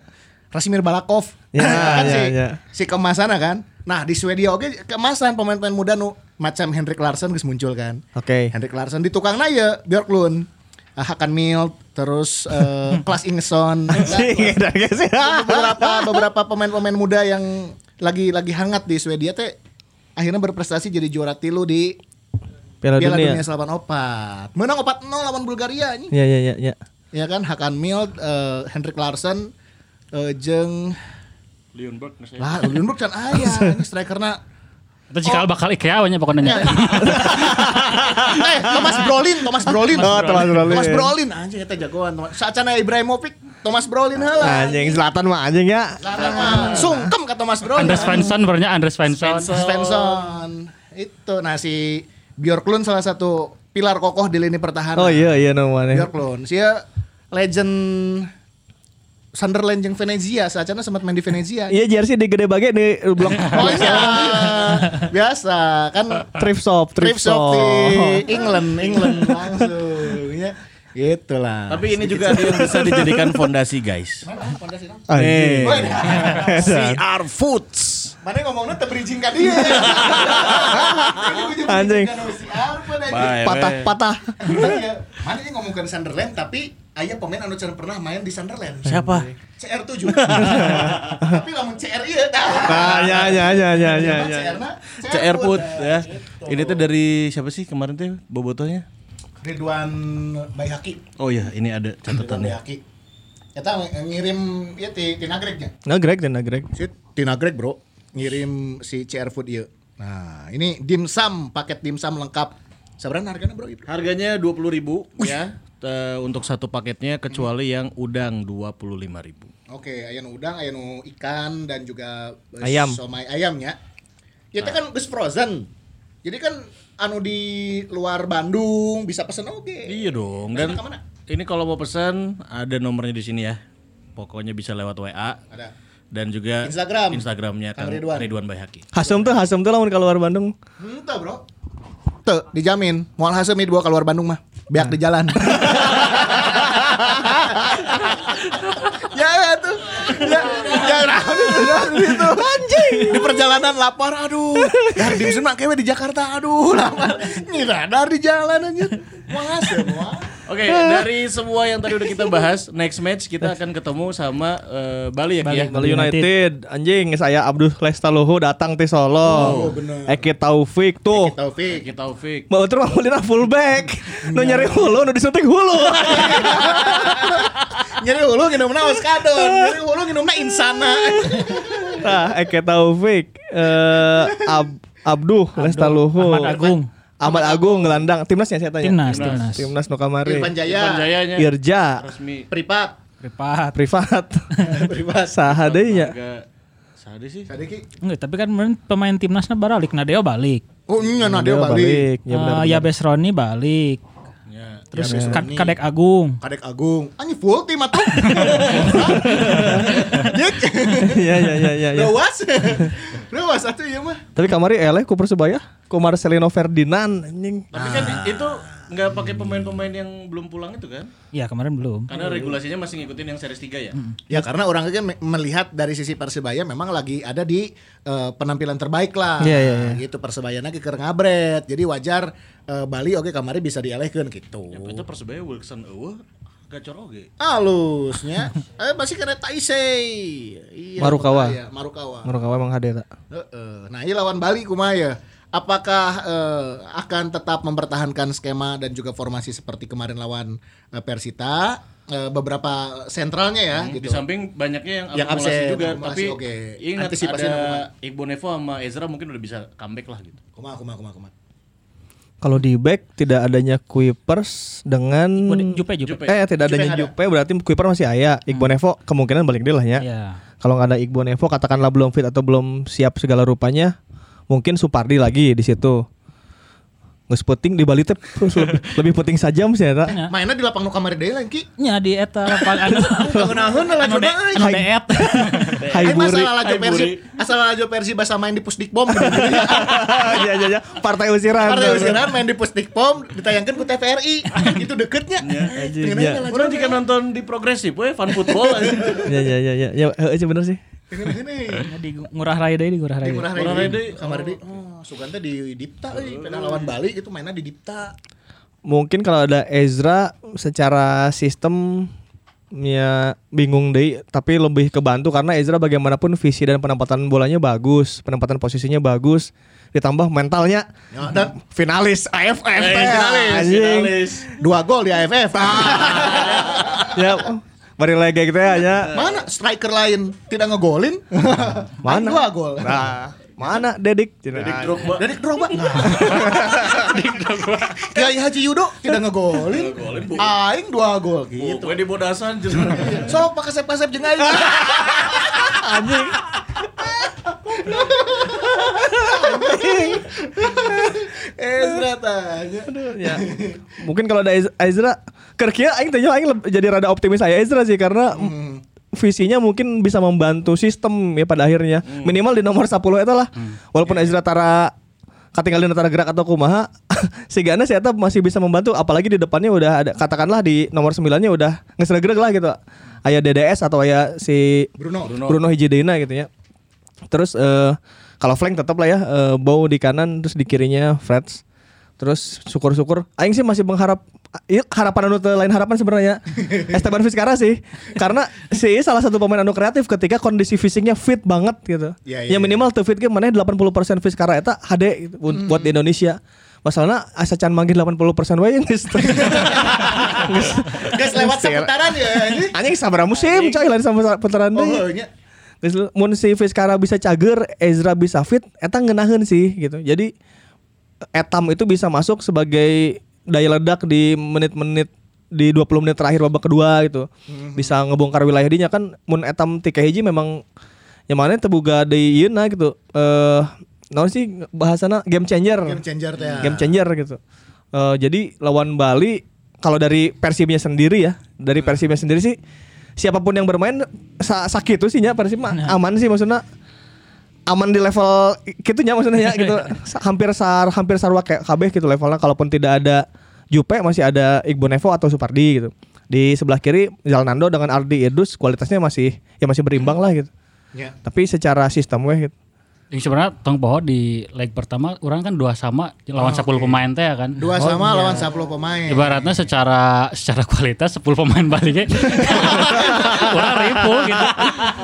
[SPEAKER 3] Rasimir Balakov.
[SPEAKER 5] Ya, [CLEARS THROAT]
[SPEAKER 3] kan
[SPEAKER 5] ya,
[SPEAKER 3] si,
[SPEAKER 5] ya.
[SPEAKER 3] si keemasan kan. Nah, di Swedia oke keemasan pemain-pemain muda nu macam Henrik Larsson geus muncul kan.
[SPEAKER 5] Oke.
[SPEAKER 3] Henrik Larsson di tukangna ya Björklund. Ah, Hakan Mild, terus eh, [LAUGHS] Klas Ingeson. Beberapa beberapa pemain-pemain muda yang lagi lagi hangat di Swedia teh akhirnya berprestasi jadi juara tilu di
[SPEAKER 5] Piala
[SPEAKER 3] Piala
[SPEAKER 5] Dunia.
[SPEAKER 3] Dunia, Selatan opat. Menang 4-0 lawan Bulgaria ini.
[SPEAKER 5] Iya iya iya iya.
[SPEAKER 3] Ya kan Hakan Mild, eh, Henrik Larsson, eh, jeung
[SPEAKER 2] Leonberg
[SPEAKER 3] lah Ulunburg kan aya ini strikerna
[SPEAKER 4] Atau jika bakal IKEA nya pokoknya. [LAUGHS]
[SPEAKER 3] eh Thomas Brolin Thomas Brolin
[SPEAKER 5] Oh, Thomas Brolin.
[SPEAKER 3] Thomas Brolin anjing eta jagoan saacana Ibrahimovic Thomas Brolin heula
[SPEAKER 5] Anjing selatan mah anjing ya.
[SPEAKER 3] Karena sungkem ke Thomas Brolin
[SPEAKER 4] Andres Svensson bernya Andres Svensson.
[SPEAKER 3] Svensson itu nah si Bjorklund salah satu pilar kokoh di lini pertahanan
[SPEAKER 5] Oh iya iya namanya.
[SPEAKER 3] Bjorklund sia legend Sunderland jeung Venezia saacana sempat main di Venezia
[SPEAKER 5] Iya jersey di gede bage di blok [LAUGHS]
[SPEAKER 3] Oh iya, biasa kan
[SPEAKER 5] thrift shop,
[SPEAKER 3] thrift
[SPEAKER 5] thrift
[SPEAKER 3] shop
[SPEAKER 5] shop.
[SPEAKER 3] di England, England langsung ya. Gitu lah.
[SPEAKER 2] Tapi ini juga ada yang bisa dijadikan fondasi guys.
[SPEAKER 5] Anjing.
[SPEAKER 2] CR Foods.
[SPEAKER 3] Mana ngomongnya teu bridging ka dia. [LAUGHS]
[SPEAKER 5] Anjing.
[SPEAKER 2] Bye,
[SPEAKER 5] Patah
[SPEAKER 2] weh.
[SPEAKER 5] patah.
[SPEAKER 3] Mana ini ngomongkan Sunderland tapi aya pemain anu can pernah main di Sunderland.
[SPEAKER 2] Siapa?
[SPEAKER 3] CR7. [LAUGHS] tapi lamun CR ieu
[SPEAKER 5] Ah ya ya ya ya ya ya.
[SPEAKER 3] CR-na
[SPEAKER 2] CR Food ya. Ini tuh dari siapa sih kemarin tuh bobotohnya?
[SPEAKER 3] Ridwan Bayhaki.
[SPEAKER 2] Oh iya, ini ada catatannya.
[SPEAKER 3] Bayhaki. Eta ngirim ya ti ti Nagreg nya.
[SPEAKER 5] Nah Greg dan Greg.
[SPEAKER 3] Si Tina Greg bro ngirim si CR Food ieu. Nah, ini dimsum, paket dimsum lengkap. Sebenarnya harganya bro?
[SPEAKER 2] Harganya 20.000 ribu ya. Eh, untuk satu paketnya kecuali yang udang 25.000 ribu.
[SPEAKER 3] Oke, aya nu udang, aya nu ikan dan juga eh,
[SPEAKER 5] Ayam.
[SPEAKER 3] somai ayamnya. Ya itu kan geus frozen. Jadi kan anu di luar Bandung bisa pesen oke.
[SPEAKER 2] Iya dong. Dan
[SPEAKER 3] ke mana?
[SPEAKER 2] ini kalau mau pesan ada nomornya di sini ya. Pokoknya bisa lewat WA
[SPEAKER 3] Ada.
[SPEAKER 2] dan juga
[SPEAKER 3] Instagram.
[SPEAKER 2] Instagramnya
[SPEAKER 3] Kang Ridwan.
[SPEAKER 2] Ridwan Bayhaki.
[SPEAKER 5] Hasum tuh Hasum tuh lamun keluar Bandung.
[SPEAKER 3] Henteu, Bro. Tuh, dijamin. Moal hasil dibawa keluar Bandung mah. Biak di jalan. [LAUGHS] ya tuh. Ya, ya itu, ya, gitu. Anjing. Di perjalanan lapar, aduh. Ya dimsum mah kewe di Jakarta, aduh. Lapar. Nyiradar di jalan anjir. Hasil, moal.
[SPEAKER 2] Oke, dari semua yang tadi udah kita bahas, next match kita akan ketemu sama eh, Bali ya, Ki ya.
[SPEAKER 5] Bali United. Anjing saya Abdul Lestaluhu datang ti Solo. Eki Taufik tuh.
[SPEAKER 3] Taufik.
[SPEAKER 2] Kita Taufik.
[SPEAKER 5] Mau terus mau lihat fullback. Nu nyari hulu, nu disuntik hulu. [LAUGHS]
[SPEAKER 3] Nyari hulu nginum naos kadon. Nyari hulu nginum insana.
[SPEAKER 5] Nah, Eki Taufik, eh Ab Abduh Lestaluhu.
[SPEAKER 6] Ahmad Agung.
[SPEAKER 5] Ahmad Agung gelandang timnasnya saya tanya.
[SPEAKER 6] Timnas, timnas.
[SPEAKER 5] Timnas nu kamari.
[SPEAKER 3] Irfan Jaya.
[SPEAKER 2] Irfan Jayanya
[SPEAKER 5] Irja,
[SPEAKER 2] resmi.
[SPEAKER 3] Pripat.
[SPEAKER 6] Privat.
[SPEAKER 5] privat.
[SPEAKER 3] Privat. [LAUGHS]
[SPEAKER 5] Saha deui nya?
[SPEAKER 2] Agak Sadi sih.
[SPEAKER 3] Sadiki.
[SPEAKER 6] Enggak, tapi kan pemain timnasnya balik. Nadeo balik.
[SPEAKER 3] Oh iya nah dia
[SPEAKER 5] Dia
[SPEAKER 3] balik.
[SPEAKER 5] Ya benar.
[SPEAKER 6] Eh, Yabes Roni balik.
[SPEAKER 2] Ya.
[SPEAKER 6] Terus
[SPEAKER 3] Yabes
[SPEAKER 6] Kad-. Kadek Agung.
[SPEAKER 3] Kadek Agung. Anjing full tim atuh. Dik. [LAUGHS]
[SPEAKER 5] Iya iya iya iya. iya.
[SPEAKER 3] Lewas. Lewas atuh ieu mah.
[SPEAKER 5] Tapi kamari eleh ku Persebaya, ku Marcelino Ferdinand anjing.
[SPEAKER 2] Tapi kan itu nggak pakai pemain-pemain yang belum pulang itu kan?
[SPEAKER 6] Iya kemarin belum.
[SPEAKER 2] Karena regulasinya masih ngikutin yang series 3 ya.
[SPEAKER 3] Ya karena orang kan me- melihat dari sisi Persebaya memang lagi ada di eh, penampilan terbaik lah.
[SPEAKER 5] Iya, iya, iya.
[SPEAKER 3] Gitu Persebaya lagi keur ngabret. Jadi wajar eh, Bali oke kamari bisa dialihkeun gitu.
[SPEAKER 2] Ya itu Persebaya Wilson eueuh gacor oge.
[SPEAKER 3] Halusnya. [LAUGHS] eh masih kena Taisei. Iya,
[SPEAKER 5] Marukawa.
[SPEAKER 3] Marukawa.
[SPEAKER 5] Kamu emang tak?
[SPEAKER 3] Heeh. Nah, ini lawan Bali kumaha ya? Apakah eh, akan tetap mempertahankan skema dan juga formasi seperti kemarin lawan eh, Persita? Eh, beberapa sentralnya ya
[SPEAKER 2] Di
[SPEAKER 3] gitu.
[SPEAKER 2] samping banyaknya yang
[SPEAKER 3] Yang
[SPEAKER 2] akumulasi
[SPEAKER 3] absen,
[SPEAKER 2] juga,
[SPEAKER 3] akumulasi,
[SPEAKER 2] tapi
[SPEAKER 3] oke.
[SPEAKER 2] ingat
[SPEAKER 3] Antisipasinya
[SPEAKER 2] ada? Iqbal Nevo sama Ezra mungkin udah bisa comeback lah gitu.
[SPEAKER 3] Kumaha kumaha kumaha kumaha.
[SPEAKER 5] Kalau di back tidak adanya Kuipers dengan
[SPEAKER 6] Jupe, Jupe.
[SPEAKER 2] Jupe.
[SPEAKER 5] eh tidak adanya
[SPEAKER 3] Jupe ada.
[SPEAKER 5] Jupe berarti Kuiper masih aya. Iqbal Nevo kemungkinan balik deh lah ya.
[SPEAKER 6] Iya.
[SPEAKER 5] Kalau nggak ada Iqbal Nevo katakanlah belum fit atau belum siap segala rupanya, mungkin Supardi lagi di situ. Nggak puting di Bali teh [LAUGHS] lebih, lebih puting sajam sih ya.
[SPEAKER 6] Nya.
[SPEAKER 3] Mainnya di lapang nu kamari deui lain ki.
[SPEAKER 6] Nya di eta lapangan.
[SPEAKER 3] Naon lah
[SPEAKER 6] Anu
[SPEAKER 3] coba.
[SPEAKER 6] anu deet.
[SPEAKER 5] Hai [LAUGHS]
[SPEAKER 3] Aing
[SPEAKER 5] Buri.
[SPEAKER 3] masalah lajo
[SPEAKER 2] Hai,
[SPEAKER 3] Persi,
[SPEAKER 2] Buri.
[SPEAKER 3] asal lajo Persi bahasa main di Pusdikpom gitu. [LAUGHS]
[SPEAKER 5] Iya iya iya. Partai usiran.
[SPEAKER 3] Partai usiran main di Pusdikpom ditayangkan ku TVRI. Itu deketnya.
[SPEAKER 5] Ya.
[SPEAKER 3] aja lajo
[SPEAKER 2] Orang jika nonton di progresif, we fan football.
[SPEAKER 5] Iya iya iya iya. Ya heeh sih bener sih.
[SPEAKER 6] Nya di ngurah rai deui di ngurah rai.
[SPEAKER 3] Di Murah
[SPEAKER 2] Murah
[SPEAKER 3] Rai
[SPEAKER 2] Rai
[SPEAKER 3] deui. Kamari deui. Oh, Sugante di Dipta euy. Pena lawan Bali gitu mainnya di Dipta.
[SPEAKER 5] Mungkin kalau ada Ezra secara sistem ya bingung deh tapi lebih kebantu karena Ezra bagaimanapun visi dan penempatan bolanya bagus penempatan posisinya bagus ditambah mentalnya
[SPEAKER 3] Ya, dan
[SPEAKER 5] finalis AFF
[SPEAKER 2] Eh,
[SPEAKER 5] teh,
[SPEAKER 2] finalis, finalis.
[SPEAKER 3] dua gol di AFF.
[SPEAKER 5] ya bari lagi gitu ya ya.
[SPEAKER 3] Mana striker lain tidak ngegolin? [LAUGHS]
[SPEAKER 5] Mana?
[SPEAKER 3] Dua gol.
[SPEAKER 5] nah mana Dedik
[SPEAKER 2] Dedik Drogba.
[SPEAKER 3] Dari [LAUGHS] Drogba. Kiai Haji Yudo tidak ngegolin. Aing dua gol
[SPEAKER 2] Gitu. Gue di bodasan [LAUGHS]
[SPEAKER 3] Sok pakai sep-sep jeung aing.
[SPEAKER 5] anjing
[SPEAKER 3] Ezra tanya.
[SPEAKER 5] ya mungkin kalau ada Ez- Ezra kerja aing tanya aing jadi rada optimis saya Ezra sih karena visinya mungkin bisa membantu sistem ya pada akhirnya. Minimal di nomor 10 itu lah. Walaupun Ezra tara ketinggalan antara gerak atau kumaha [LAUGHS] si Gana si Eta masih bisa membantu apalagi di depannya udah ada katakanlah di nomor 9 nya udah ngesereg lah gitu. Ayah DDS atau ayah si
[SPEAKER 3] Bruno.
[SPEAKER 5] Bruno, Hijidena gitu ya. Terus eh kalau flank tetap lah ya eh, Bow di kanan terus di kirinya Freds terus syukur-syukur aing sih masih mengharap iya harapan anu lain harapan sebenarnya [LAUGHS] Esteban Vizcarra sih karena si salah satu pemain anu kreatif ketika kondisi fisiknya fit banget gitu
[SPEAKER 3] Iya, iya,
[SPEAKER 5] ya minimal tuh fit ge mana 80% Vizcarra eta HD gitu, buat- buat di Indonesia masalahnya asa can manggil 80% wae geus geus
[SPEAKER 3] Guys lewat seputaran ya. ini.
[SPEAKER 5] anjing sabaraha musim coy lain sama putaran
[SPEAKER 3] Oh,
[SPEAKER 5] deui
[SPEAKER 3] nya.
[SPEAKER 5] Geus lu- mun si Vizcarra bisa cager, Ezra bisa fit, eta ngeunaheun sih gitu. Jadi Etam itu bisa masuk sebagai daya ledak di menit-menit di 20 menit terakhir babak kedua gitu. Bisa ngebongkar wilayah dinya kan mun Etam tika hiji memang yang mana terbuka di ieu gitu. Eh naon sih bahasana game changer.
[SPEAKER 3] Game changer ya.
[SPEAKER 5] Game changer gitu. Eh, jadi lawan Bali kalau dari Persibnya sendiri ya, dari Persibnya sendiri sih siapa pun yang bermain sa sakit tuh sih nya Persib mah aman sih maksudnya aman di level gitunya maksudnya ya gitu [LAUGHS] hampir sar hampir sarwa kayak kabeh gitu levelnya kalaupun tidak ada Jupe masih ada Iqbal Nevo atau Supardi gitu di sebelah kiri Zalnando dengan Ardi Idrus kualitasnya masih ya masih berimbang lah gitu
[SPEAKER 3] Ya.
[SPEAKER 5] tapi secara sistem weh gitu.
[SPEAKER 4] Yang sebenarnya tong poho di leg pertama orang kan dua sama lawan 10 pemain teh ya kan.
[SPEAKER 3] Dua sama lawan 10 pemain.
[SPEAKER 4] Ibaratnya secara secara kualitas 10 pemain baliknya [LAUGHS] orang ribu gitu.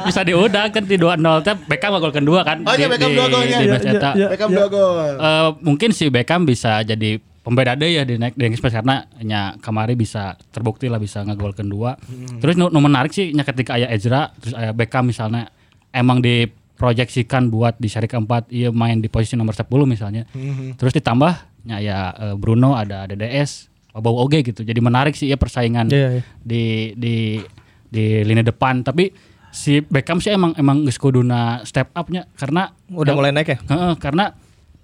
[SPEAKER 4] Bisa diudah kan di 2-0 teh Beckham golkan dua kan.
[SPEAKER 3] Oh iya,
[SPEAKER 4] di-
[SPEAKER 3] Beckham
[SPEAKER 4] di-
[SPEAKER 3] dua golnya.
[SPEAKER 4] di
[SPEAKER 3] Iya,
[SPEAKER 5] iya,
[SPEAKER 4] eta.
[SPEAKER 5] iya.
[SPEAKER 3] Beckham dua gol.
[SPEAKER 4] Eh, mungkin si Beckham bisa jadi pembeda deh ya di naik di Express karena nya kamari bisa terbukti lah bisa ngegolkan dua. Terus nu, nu menarik sih nya ketika aya Ezra terus aya Beckham misalnya emang diproyeksikan buat di seri keempat ia main di posisi nomor 10 misalnya. Terus ditambah nya ya eh, Bruno ada ada DS bau oge gitu. Jadi menarik sih ya persaingan
[SPEAKER 5] Iya, iya.
[SPEAKER 4] di di di lini depan tapi si Beckham sih emang emang geus kuduna step up-nya karena
[SPEAKER 5] Udah mulai naik ya?
[SPEAKER 4] Heeh, karena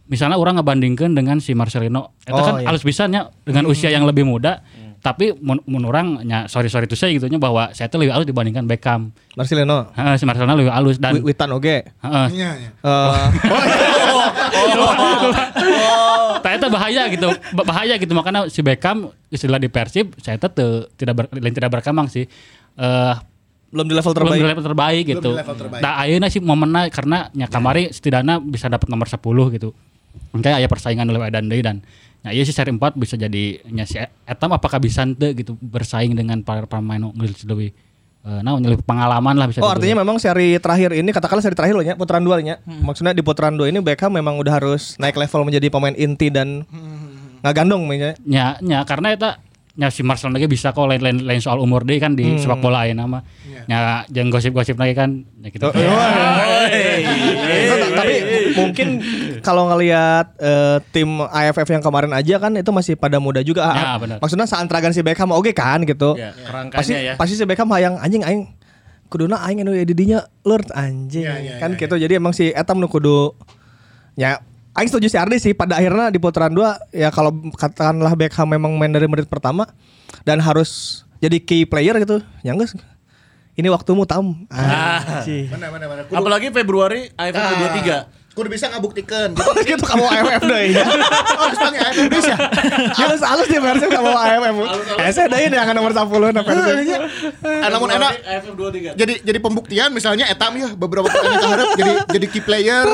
[SPEAKER 4] misalnya orang ngebandingkan dengan si Marcelino, itu
[SPEAKER 5] Oh,
[SPEAKER 4] kan
[SPEAKER 5] iya.
[SPEAKER 4] halus bisanya dengan usia yang lebih muda, tapi mun, mun orang nya sorry sorry itu saya gitunya bahwa saya tuh lebih halus dibandingkan Beckham.
[SPEAKER 5] Marcelino.
[SPEAKER 4] Heeh, si Marcelino lebih halus dan
[SPEAKER 5] Wi- Witan oge.
[SPEAKER 4] heeh,
[SPEAKER 3] Iya,
[SPEAKER 4] Tapi itu bahaya gitu, Ba- bahaya gitu makanya si Beckham istilah di Persib saya tuh tidak ber, lain tidak berkembang sih. Eh
[SPEAKER 5] belum di level
[SPEAKER 4] belum di level terbaik
[SPEAKER 3] Belum
[SPEAKER 4] gitu.
[SPEAKER 3] di level terbaik.
[SPEAKER 4] Nah, ayeuna sih momennya karena nya kamari setidaknya bisa dapat nomor 10 gitu. Makanya aya persaingan oleh Edan deui dan ya iya sih seri 4 bisa jadi nya si Etam apakah bisa ente gitu bersaing dengan para pemain geus lebih eh naon lebih pengalaman lah bisa
[SPEAKER 5] Oh artinya memang seri terakhir ini katakanlah seri terakhir loh ya putaran dua nya. Maksudnya di putaran dua ini Beckham memang udah harus naik level menjadi pemain inti dan nggak gandong mainnya.
[SPEAKER 4] nya nya karena eta nya si Marcel lagi bisa kok lain lain, lain soal umur deh kan di sepak bola ayeuna mah. Nya jeung gosip-gosip lagi kan ya gitu.
[SPEAKER 5] Itu ta- tapi mungkin kalau ngelihat eh, tim AFF yang kemarin aja kan itu masih pada muda juga.
[SPEAKER 4] Ya,
[SPEAKER 5] Ah,
[SPEAKER 4] benar.
[SPEAKER 5] Maksudnya saantragan si Beckham oke kan gitu.
[SPEAKER 2] Ya,
[SPEAKER 5] pasti
[SPEAKER 2] ya.
[SPEAKER 5] pasti si Beckham hayang anjing aing kuduna aing anu di dinya Lord anjing
[SPEAKER 3] Ya, ya,
[SPEAKER 5] kan
[SPEAKER 3] ya,
[SPEAKER 5] gitu. Jadi emang si Etam nu kudu ya Aing setuju si Ardi sih pada akhirnya di putaran dua ya kalau katakanlah Beckham memang main dari menit pertama dan harus jadi key player gitu ya enggak ini waktumu tam ah, sih.
[SPEAKER 3] Mana mana mana. Kudu,
[SPEAKER 2] Apalagi Februari AFF
[SPEAKER 3] Ah.
[SPEAKER 2] ke-23.
[SPEAKER 3] Kudu bisa ngabuktikan. [LAUGHS]
[SPEAKER 5] Oh gitu kamu AFF deh ya. [LAUGHS]
[SPEAKER 3] Oh, harus panggil AFF bisa. [LAUGHS]
[SPEAKER 5] Halus halus di Persib kamu AFF. Eh saya deh yang nomor 10 na Persib.
[SPEAKER 3] Ah, namun enak
[SPEAKER 2] AFF 23.
[SPEAKER 3] jadi jadi pembuktian misalnya etam ya beberapa pertandingan keharap jadi jadi key player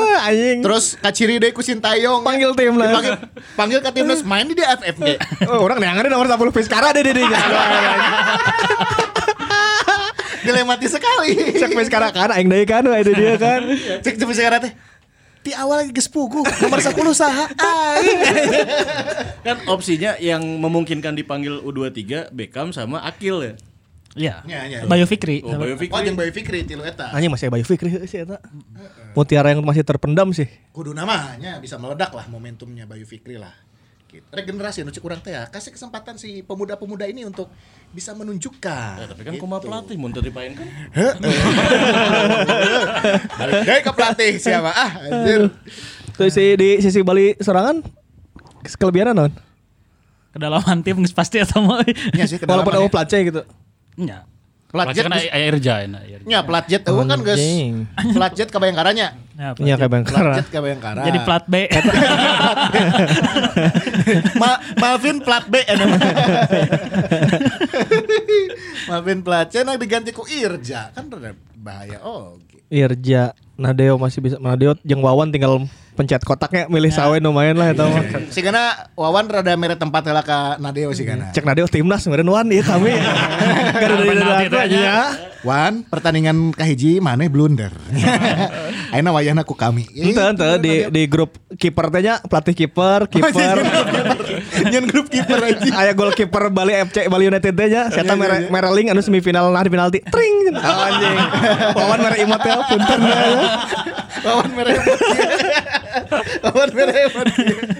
[SPEAKER 3] terus kaciri deh ku Sintayong
[SPEAKER 5] Panggil tim lah.
[SPEAKER 3] panggil panggil ke timnas main di AFF ge.
[SPEAKER 5] Oh, orang neangan nomor 10 Fiskara deh deh deh.
[SPEAKER 3] dilematis sekali
[SPEAKER 5] Cek Fiskara kan aing deui kan itu dia kan.
[SPEAKER 3] cek cek sekarang teh di awal lagi geus pugu nomor 10 saha aing
[SPEAKER 2] Kan opsinya yang memungkinkan dipanggil U23 Beckham sama Akil ya.
[SPEAKER 6] Iya.
[SPEAKER 3] Ya, ya, ya.
[SPEAKER 6] Bayu Fikri.
[SPEAKER 2] Oh, Bayu
[SPEAKER 3] oh
[SPEAKER 2] Fikri.
[SPEAKER 3] jeung Bayu Fikri tilu eta
[SPEAKER 5] Anjing masih Bayu Fikri sih eta. Mutiara yang masih terpendam sih.
[SPEAKER 3] kudu namanya bisa meledak lah momentumnya Bayu Fikri lah gitu. regenerasi nu cek urang teh ya. kasih kesempatan si pemuda-pemuda ini untuk bisa menunjukkan
[SPEAKER 2] Ya, tapi kan
[SPEAKER 3] Gitu.
[SPEAKER 2] kumaha pelatih mun teu dipaen kan. [LAUGHS]
[SPEAKER 3] ke pelatih siapa ah anjir
[SPEAKER 5] Terus si di sisi Bali serangan kelebihan non?
[SPEAKER 6] Kedalaman tim pasti atau mau.
[SPEAKER 3] Nya sih
[SPEAKER 5] Walaupun
[SPEAKER 3] kedalaman ya.
[SPEAKER 5] platnya gitu.
[SPEAKER 6] Nya.
[SPEAKER 3] plat
[SPEAKER 4] Plastik
[SPEAKER 3] jet
[SPEAKER 4] kan aya Irja ya. Irja.
[SPEAKER 3] nya plat jet eueuh kan geus
[SPEAKER 5] Anjing.
[SPEAKER 3] plat jet ka Bayangkaranya
[SPEAKER 6] Ya,
[SPEAKER 5] Iya kayak
[SPEAKER 3] plat jet ka Bayangkara
[SPEAKER 6] Jadi plat B. [LAUGHS]
[SPEAKER 3] Ma- Malvin plat B. [LAUGHS] Malvin plat C nah diganti ku Irja kan bahaya oh gitu.
[SPEAKER 5] Irja, Nadeo masih bisa. Nadeo jeung Wawan tinggal pencet kotaknya milih sawe lumayan lah eta mah.
[SPEAKER 3] si kana Wawan rada mere tempat heula ka Nadeo si kana
[SPEAKER 5] Cek Nadeo timnas meureun wan ieu kami. Gara dari dari
[SPEAKER 4] tanya.
[SPEAKER 5] ya.
[SPEAKER 3] Wan pertandingan kahiji mana blunder [LAUGHS] ayeuna wayahna ku kami
[SPEAKER 5] Ente ente di di grup kiper teh nya pelatih kiper, [LAUGHS] kiper.
[SPEAKER 3] nyen grup kiper aja
[SPEAKER 5] Aya goalkeeper Bali FC Bali United teh nya, siapa mere Mereling anu semifinal nah di penalti. Tring. [LAUGHS] Oh, anjing. Wawan mere imotel punten.
[SPEAKER 3] Wawan mere Wawan mere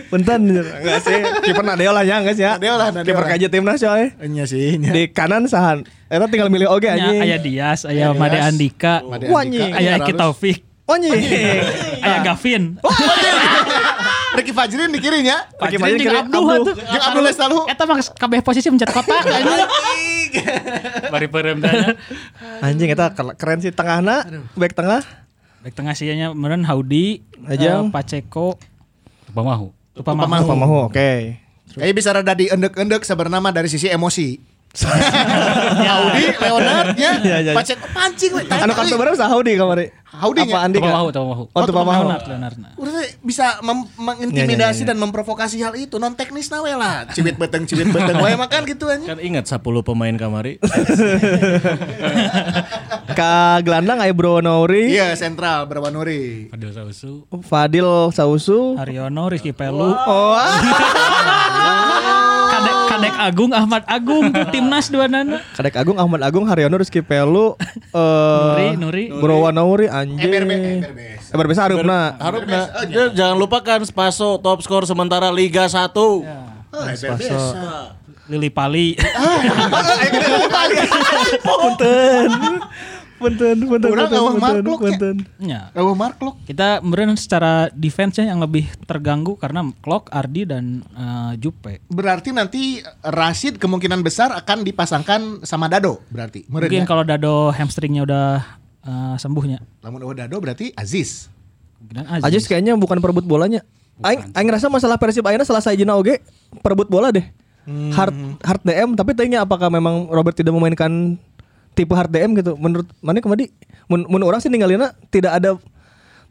[SPEAKER 5] Punten. Enggak sih. Kiper Nadeo lah ya, enggak sih ya.
[SPEAKER 3] Nadeo lah, Nadeo
[SPEAKER 5] Kiper kaji timnas coy.
[SPEAKER 3] nya sih nya.
[SPEAKER 5] Di kanan sahan. Eta tinggal milih oge
[SPEAKER 6] Nya
[SPEAKER 5] anjing.
[SPEAKER 6] aya Dias, aya Made. Andika,
[SPEAKER 5] Wah, anjing.
[SPEAKER 6] aya Eki Taufik,
[SPEAKER 5] Anjing.
[SPEAKER 6] aya Gavin. [LAUGHS]
[SPEAKER 3] Ricky Fajrin di kirinya
[SPEAKER 5] Pakai
[SPEAKER 6] Fajrin
[SPEAKER 5] kiri,
[SPEAKER 6] Abdul
[SPEAKER 5] Abdul.
[SPEAKER 6] atuh.
[SPEAKER 3] Jeung Abdul Lestalu.
[SPEAKER 6] Eta mah kabeh posisi mencet kotak anjing.
[SPEAKER 4] Bari perem tanya.
[SPEAKER 5] Anjing eta ker- keren sih tengahna, back tengah.
[SPEAKER 6] Baik tengah sih nya meureun Haudi,
[SPEAKER 5] Ajang.
[SPEAKER 6] eh, Paceko,
[SPEAKER 4] Pamahu.
[SPEAKER 6] Tupamahu.
[SPEAKER 5] Apa mau? Oke.
[SPEAKER 3] Kayak bisa rada diendek-endek sebenarnya dari sisi emosi. [LAUGHS] Audi Leonard ya.
[SPEAKER 5] Iya, iya.
[SPEAKER 3] Pacet pancing we.
[SPEAKER 5] Anu kartu berapa sah Howdy kamari?
[SPEAKER 3] Nya.
[SPEAKER 5] Apa Andi?
[SPEAKER 4] Tepamahu, tepamahu.
[SPEAKER 5] Oh, tuh pamahu.
[SPEAKER 6] Leonard, Leonard.
[SPEAKER 3] Udah teh bisa mem- mengintimidasi
[SPEAKER 5] iya, iya.
[SPEAKER 3] dan memprovokasi hal itu non teknis nawe lah. Cibit beteng cibit beteng wae makan gitu aja.
[SPEAKER 2] Kan ingat 10 pemain kamari. [LAUGHS]
[SPEAKER 5] Ka gelandang aya Bro Nauri,
[SPEAKER 3] Iya sentral Berwanuri.
[SPEAKER 4] Fadil Sausu.
[SPEAKER 5] Fadil Sausu.
[SPEAKER 6] Haryono, Rizky Pelu,
[SPEAKER 5] Oh, ah. [LAUGHS]
[SPEAKER 6] Kadek, Kadek Agung, Ahmad Agung, timnas dua nana.
[SPEAKER 5] Kadek Agung, Ahmad Agung, Haryono, Rizky Pelu, eh
[SPEAKER 6] Nuri, Nuri.
[SPEAKER 5] Bro Nauri, anjing. Ember bisa harupna.
[SPEAKER 2] Harupna. Ya, jangan lupakan Spaso top skor sementara Liga 1.
[SPEAKER 3] Oh, Emberbe.
[SPEAKER 6] Lili Pali. [LAUGHS]
[SPEAKER 5] Punten. Punten, punten,
[SPEAKER 3] eueuh
[SPEAKER 5] punten,
[SPEAKER 3] markluk, ya.
[SPEAKER 6] Ya.
[SPEAKER 3] Mark Lok.
[SPEAKER 6] Kita kemudian secara defense yang lebih terganggu karena Clock, Ardi dan eh, Jupe.
[SPEAKER 3] Berarti nanti Rashid kemungkinan besar akan dipasangkan sama Dado berarti. Meureun
[SPEAKER 6] Mungkin
[SPEAKER 3] ya?
[SPEAKER 6] kalau Dado hamstringnya udah eh, sembuhnya.
[SPEAKER 3] Lamun eueuh Dado berarti Aziz.
[SPEAKER 6] Kemungkinan
[SPEAKER 5] Aja
[SPEAKER 6] Aziz.
[SPEAKER 5] kayaknya bukan perebut bolanya. Aing aing rasa masalah Persib ayeuna salah sajina oge perebut bola deh. Hard hard DM tapi tanya apakah memang Robert tidak memainkan tipe hard DM gitu. Menurut mana kemadi? Mun, mun orang sih ninggalina tidak ada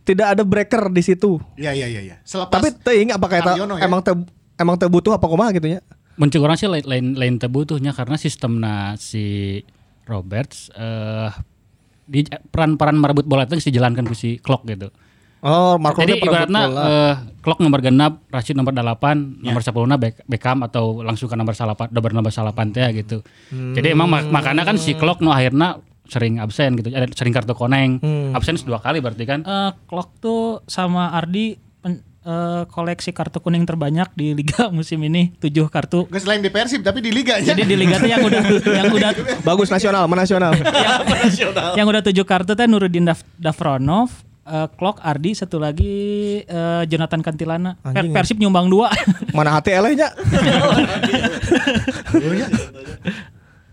[SPEAKER 5] tidak ada breaker di situ.
[SPEAKER 3] Iya iya iya iya. Selepas
[SPEAKER 5] Tapi teuing apakah eta
[SPEAKER 3] ya?
[SPEAKER 5] emang te, emang teu butuh apa kumaha gitu nya.
[SPEAKER 4] Muncul orang sih lain lain, lain terbutuhnya karena sistemnya si Roberts eh di peran-peran merebut bola itu dijalankan ku si Clock gitu.
[SPEAKER 5] Oh, Marco
[SPEAKER 4] Jadi ibaratnya eh, Clock nomor genap, Rashid nomor 8, nomor 10 na Beck- Beckham atau langsung ke nomor salapan, nomor nomor salapan teh gitu. Jadi emang mak- makanya kan si Clock no akhirnya sering absen gitu, ada sering kartu koneng, absen dua kali berarti kan.
[SPEAKER 6] Eh, Clock tuh sama Ardi pen- eh, koleksi kartu kuning terbanyak di liga [LAUGHS] musim ini, 7 kartu.
[SPEAKER 3] Gak selain di Persib tapi di liga aja.
[SPEAKER 6] Jadi di liga tuh yang udah yang udah
[SPEAKER 5] bagus nasional, menasional. [LAUGHS]
[SPEAKER 6] yang udah tujuh kartu teh Nurudin Daf Dafronov, eh, Clock Ardi, satu lagi eh, Jonathan Kantilana. Per-
[SPEAKER 5] ya.
[SPEAKER 6] Persib nyumbang dua. [LAUGHS]
[SPEAKER 5] Mana hati elehnya?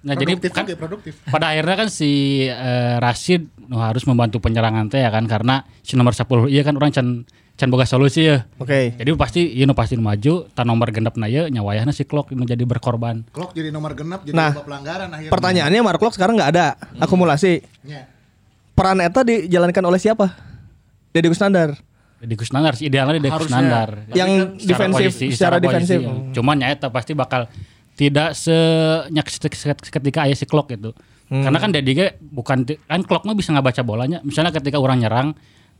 [SPEAKER 4] Nah, jadi
[SPEAKER 3] produktif
[SPEAKER 4] kan
[SPEAKER 3] oke, produktif.
[SPEAKER 4] pada akhirnya kan si eh, Rashid nu harus membantu penyerangan teh ya kan karena si nomor 10 iya kan orang can can boga solusi ya.
[SPEAKER 5] Oke.
[SPEAKER 4] Jadi pasti ieu nu pasti maju tan nomor genep na ye nyawayahna si Clock nu jadi berkorban.
[SPEAKER 3] Klok jadi nomor genap jadi
[SPEAKER 5] Nah,
[SPEAKER 3] pelanggaran akhirnya.
[SPEAKER 5] Pertanyaannya Mark Locke sekarang nggak ada akumulasi.
[SPEAKER 3] Ya.
[SPEAKER 5] Peran eta dijalankan oleh siapa? Deddy Kusnandar.
[SPEAKER 4] Di Kusnandar sih idealnya di
[SPEAKER 2] Harusnya.
[SPEAKER 4] Standar.
[SPEAKER 5] Yang defensif, secara defensif.
[SPEAKER 4] Cuman ya eta pasti bakal tidak senyak ketika aya si Clock gitu.
[SPEAKER 5] Hmm.
[SPEAKER 4] Karena kan Dedi ge bukan kan Clock mah bisa ngebaca bolanya. Misalnya ketika orang nyerang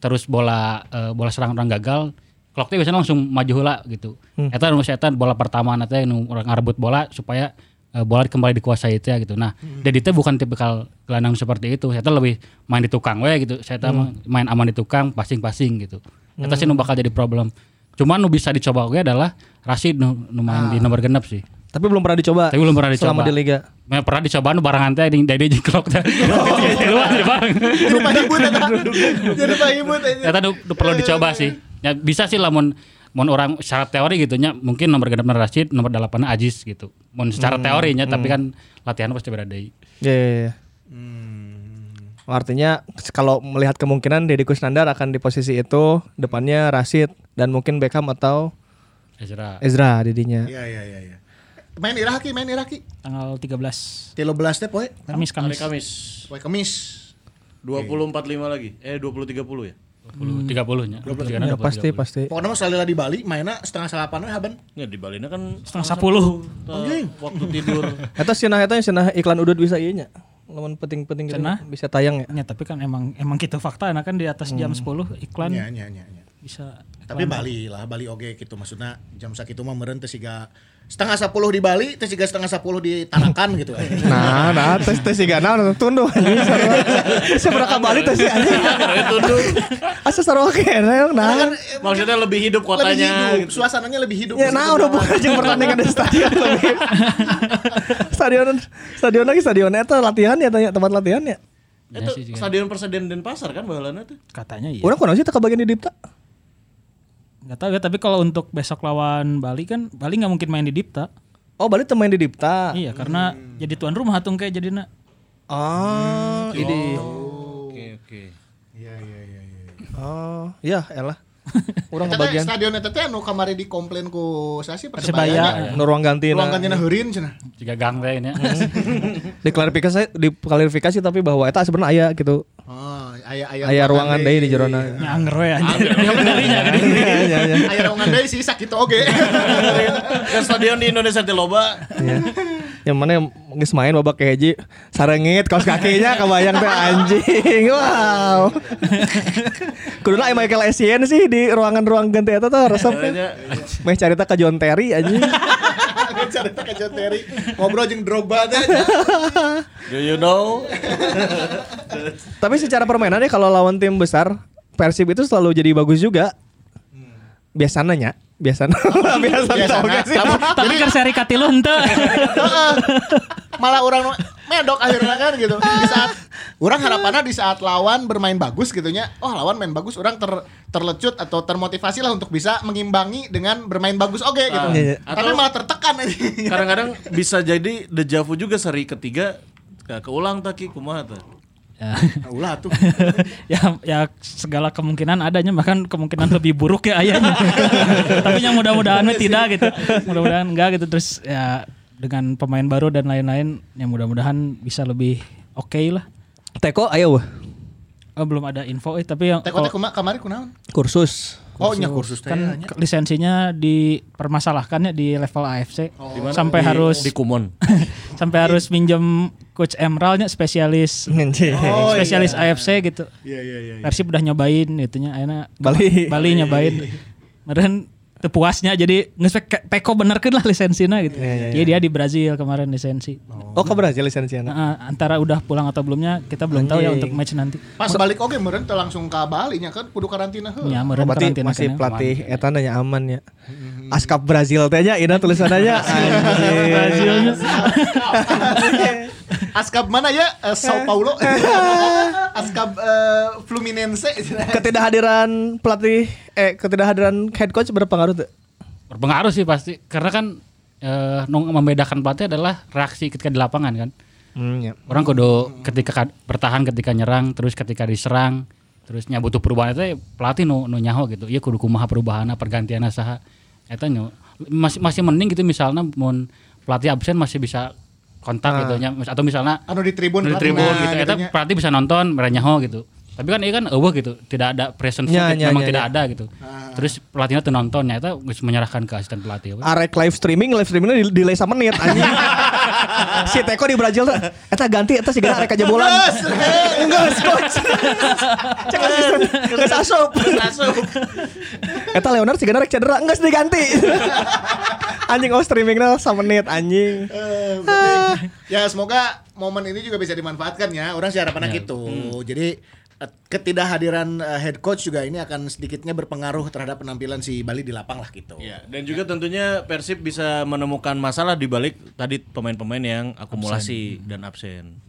[SPEAKER 4] terus bola eh, bola serang orang gagal, Clock teh biasanya langsung maju heula gitu.
[SPEAKER 5] Hmm.
[SPEAKER 4] Eta nu eta bola pertama nanti orang ngarebut bola supaya eh, bola kembali dikuasai teh gitu. Nah,
[SPEAKER 5] Hmm.
[SPEAKER 4] Dedi teh bukan tipikal gelandang seperti itu. Saya lebih main di tukang we gitu. Saya
[SPEAKER 5] Hmm.
[SPEAKER 4] main aman di tukang, passing-passing gitu. Eta sih nu bakal jadi problem. Cuman nu bisa dicoba oke adalah Rashid nu, nu main di nomor genep sih.
[SPEAKER 5] Tapi belum pernah dicoba.
[SPEAKER 4] Tapi belum pernah dicoba.
[SPEAKER 5] Selama di liga.
[SPEAKER 4] Nah, pernah dicoba nu barengan teh di dari jeung Clock teh. [LAUGHS] [LAUGHS] Keluar di bareng.
[SPEAKER 3] Jadi Pak Ibut eta. Jadi.
[SPEAKER 4] Eta nu perlu dicoba sih. Ya bisa sih lamun mun orang secara teori gitu nya mungkin nomor genep Rashid, nomor 8 Aziz gitu. Mun secara teorinya tapi kan latihan pasti beda deui.
[SPEAKER 5] Iya, iya, iya. Oh, Artinya kalau melihat kemungkinan Deddy Kusnandar akan di posisi itu depannya Rashid dan mungkin Beckham atau
[SPEAKER 4] Ezra.
[SPEAKER 5] Ezra didinya.
[SPEAKER 3] Iya iya iya iya. Main Iraki, main Iraki.
[SPEAKER 6] Tanggal 13
[SPEAKER 3] 13 teh poe.
[SPEAKER 6] Kamis Kamis.
[SPEAKER 2] Kamis.
[SPEAKER 3] Poe Kamis.
[SPEAKER 2] 20 45 lagi. Eh 20 30 ya.
[SPEAKER 4] 20 30 nya.
[SPEAKER 5] Ya, pasti pasti.
[SPEAKER 3] Pokoknya mah salila di Bali mainnya setengah salapan we haban.
[SPEAKER 2] Ya di Bali kan
[SPEAKER 6] Setengah sepuluh.
[SPEAKER 2] waktu tidur. [LAUGHS]
[SPEAKER 5] Eta cenah eta cenah iklan udut bisa ieu nya. Lamun penting-penting gitu
[SPEAKER 6] Cenah?
[SPEAKER 5] bisa tayang ya.
[SPEAKER 6] Ya, tapi kan emang emang gitu fakta nah kan di atas jam 10 iklan
[SPEAKER 3] Iya iya iya. iya.
[SPEAKER 6] bisa
[SPEAKER 3] Tapi Bali lah, Bali oge gitu maksudnya jam sakitu mah meureun teh siga setengah sepuluh di Bali, teh siga setengah sepuluh di Tanakan gitu. [LAUGHS]
[SPEAKER 5] Nah, nah tes tes siga naon tunduh [LAUGHS] anjing sarua. Seberapa Bali tes si anjing. Asa sarua kene nah.
[SPEAKER 2] Maksudnya lebih hidup
[SPEAKER 3] lebih
[SPEAKER 2] kotanya
[SPEAKER 3] hidup,
[SPEAKER 2] gitu.
[SPEAKER 3] suasananya lebih hidup.
[SPEAKER 5] Ya nah udah bukan jeung pertandingan di stadion [LAUGHS] lebih. stadion stadion lagi stadion eta latihan ya tanya tempat latihan ya.
[SPEAKER 2] Itu stadion Persediaan Denpasar kan baheulana tuh.
[SPEAKER 6] katanya iya.
[SPEAKER 5] Urang kunaon sih teu kabagian di Dipta?
[SPEAKER 6] Nggak tahu ya tapi kalau untuk besok lawan Bali kan Bali nggak mungkin main di Dipta.
[SPEAKER 5] Oh, Bali teu main di Dipta.
[SPEAKER 6] Iya karena jadi tuan rumah hatung kayak jadinya.
[SPEAKER 5] Oh, ini.
[SPEAKER 2] Oke oke.
[SPEAKER 3] Iya iya iya iya.
[SPEAKER 5] Oh, iya elah. [LAUGHS] Orang
[SPEAKER 3] Eta
[SPEAKER 5] bagian
[SPEAKER 3] stadion eta teh anu kamari dikomplain ku saya sih
[SPEAKER 6] Persebaya.
[SPEAKER 3] Persebaya.
[SPEAKER 5] nu ruang ganti
[SPEAKER 3] Ruang gantina heureun cenah.
[SPEAKER 4] Jika gang teh ini. [LAUGHS]
[SPEAKER 5] diklarifikasi diklarifikasi tapi bahwa eta sebenarnya aya gitu
[SPEAKER 3] Oh, aya aya
[SPEAKER 5] aya ruangan deui di jerona
[SPEAKER 6] Nyanger we anjing.
[SPEAKER 5] Iya, iya. [LAUGHS]
[SPEAKER 3] Aya ruangan deui sih sakitu oge.
[SPEAKER 2] Dan stadion di Indonesia teh loba.
[SPEAKER 5] Iya. Yang mana yang main babak keji sarengit kaos kakinya kebayang teh anjing. Wow. Kuduna aya Michael Essien sih di ruangan-ruang ganti eta tuh resep. Meh carita ka John Terry anjing.
[SPEAKER 3] Carita ka John Terry ngobrol jeung Drogba teh.
[SPEAKER 2] Do you know?
[SPEAKER 5] Tapi secara permainannya kalau lawan tim besar Persib itu selalu jadi bagus juga. Biasanya, biasanya, [LAUGHS] biasanya,
[SPEAKER 3] Biasana.
[SPEAKER 5] oke sih.
[SPEAKER 3] Kamu
[SPEAKER 6] Tapi kan seri katilu henteu. [LAUGHS]
[SPEAKER 3] Heeh. Malah orang medok akhirnya kan gitu. Di saat orang harapannya di saat lawan bermain bagus gitunya, oh lawan main bagus, orang ter terlecut atau termotivasi lah untuk bisa mengimbangi dengan bermain bagus oke gitu.
[SPEAKER 2] Ah, iya.
[SPEAKER 3] Tapi
[SPEAKER 2] Atau-
[SPEAKER 3] malah tertekan.
[SPEAKER 2] Kadang-kadang bisa jadi deja vu juga seri ketiga ke- keulang taki kumaha teh. [LAUGHS]
[SPEAKER 6] Ya.
[SPEAKER 3] Ulah tuh.
[SPEAKER 6] ya ya segala kemungkinan adanya bahkan kemungkinan lebih buruk ya ayahnya [LAUGHS] tapi yang mudah-mudahan mah tidak gitu mudah-mudahan enggak gitu terus ya dengan pemain baru dan lain-lain yang mudah-mudahan bisa lebih oke lah
[SPEAKER 5] Teko ayo
[SPEAKER 6] oh, belum ada info eh tapi yang
[SPEAKER 3] Teko teh kuma kamari kunaon?
[SPEAKER 5] kursus.
[SPEAKER 3] Oh nya kursus teh.
[SPEAKER 6] kan
[SPEAKER 3] nya.
[SPEAKER 6] lisensinya dipermasalahkannya di level AFC
[SPEAKER 2] mana?
[SPEAKER 6] sampai
[SPEAKER 2] Di-
[SPEAKER 6] harus
[SPEAKER 2] di Kumon. [LAUGHS]
[SPEAKER 6] sampai harus minjem coach Emeraldnya spesialis [LAUGHS]
[SPEAKER 5] Anjing.
[SPEAKER 3] Oh,
[SPEAKER 6] spesialis
[SPEAKER 3] iya.
[SPEAKER 6] AFC gitu
[SPEAKER 3] Iya iya iya.
[SPEAKER 6] Persib udah nyobain itunya akhirnya
[SPEAKER 5] Bali.
[SPEAKER 6] Bali nyobain. Meren puasnya jadi geus pe- peko benerkeun lah lisensina gitu.
[SPEAKER 5] Iya, iya,
[SPEAKER 6] Jadi dia di Brazil kemarin lisensi.
[SPEAKER 5] Oh ke Brazil lisensiana.
[SPEAKER 6] Nah, antara udah pulang atau belumnya kita belum tahu ya
[SPEAKER 5] Anjing.
[SPEAKER 6] untuk match nanti.
[SPEAKER 3] Pas balik oke meureun teu langsung ka Bali nya kan kudu karantina heuh.
[SPEAKER 6] Ya
[SPEAKER 5] Oh,
[SPEAKER 6] meureun
[SPEAKER 5] berarti
[SPEAKER 6] karantina
[SPEAKER 5] masih pelatih eta nanya aman ya. Askap Brazil teh nya ina tulisannya [LAUGHS] anjing. [LAUGHS]
[SPEAKER 3] Askab mana ya? Eh, Sao Paulo. [LAUGHS] Askab eh, Fluminense. [LAUGHS]
[SPEAKER 5] Ketidakhadiran pelatih eh ketidakhadiran head coach berpengaruh tuh.
[SPEAKER 4] Berpengaruh sih pasti karena kan eh, nu membedakan pelatih adalah reaksi ketika di lapangan kan.
[SPEAKER 5] Hmm, ya.
[SPEAKER 4] Orang kudu ketika kad- bertahan ketika nyerang terus ketika diserang terusnya butuh perubahan itu pelatih nu, nu nyaho gitu. Iya kudu kumaha perubahan pergantian saha. Eta masih masih mending gitu misalnya mun pelatih absen masih bisa kontak gitu nya atau misalnya
[SPEAKER 3] Anu di tribun
[SPEAKER 4] di tribun
[SPEAKER 3] nah,
[SPEAKER 4] gitu. Eta
[SPEAKER 3] gitunya.
[SPEAKER 4] pelatih bisa nonton mereka nyaho gitu. Tapi kan ini kan eueuh gitu, tidak ada presence
[SPEAKER 5] Ya,
[SPEAKER 4] gitu,
[SPEAKER 5] ya,
[SPEAKER 4] memang
[SPEAKER 5] ya,
[SPEAKER 4] tidak
[SPEAKER 5] ya.
[SPEAKER 4] ada gitu. Terus pelatihnya tuh nonton, nyata menyerahkan ke asisten pelatih. apa.
[SPEAKER 5] Arek live streaming, live streamingnya di delay sama menit anjing. [LAUGHS] si Teko di Brazil tuh, eta ganti eta sih arek aja bolan. Enggak, coach. Cek asisten, geus asup. Eta Leonard sih arek cedera, enggak diganti. [LAUGHS] anjing oh streamingnya sama menit anjing.
[SPEAKER 3] Eh, ya semoga momen ini juga bisa dimanfaatkan ya. Orang sih harapannya gitu. Jadi eh, ketidakhadiran eh, head coach juga ini akan sedikitnya berpengaruh terhadap penampilan si Bali di lapang lah gitu.
[SPEAKER 2] Ya, dan juga tentunya Persib bisa menemukan masalah di balik tadi pemain-pemain yang akumulasi dan absen.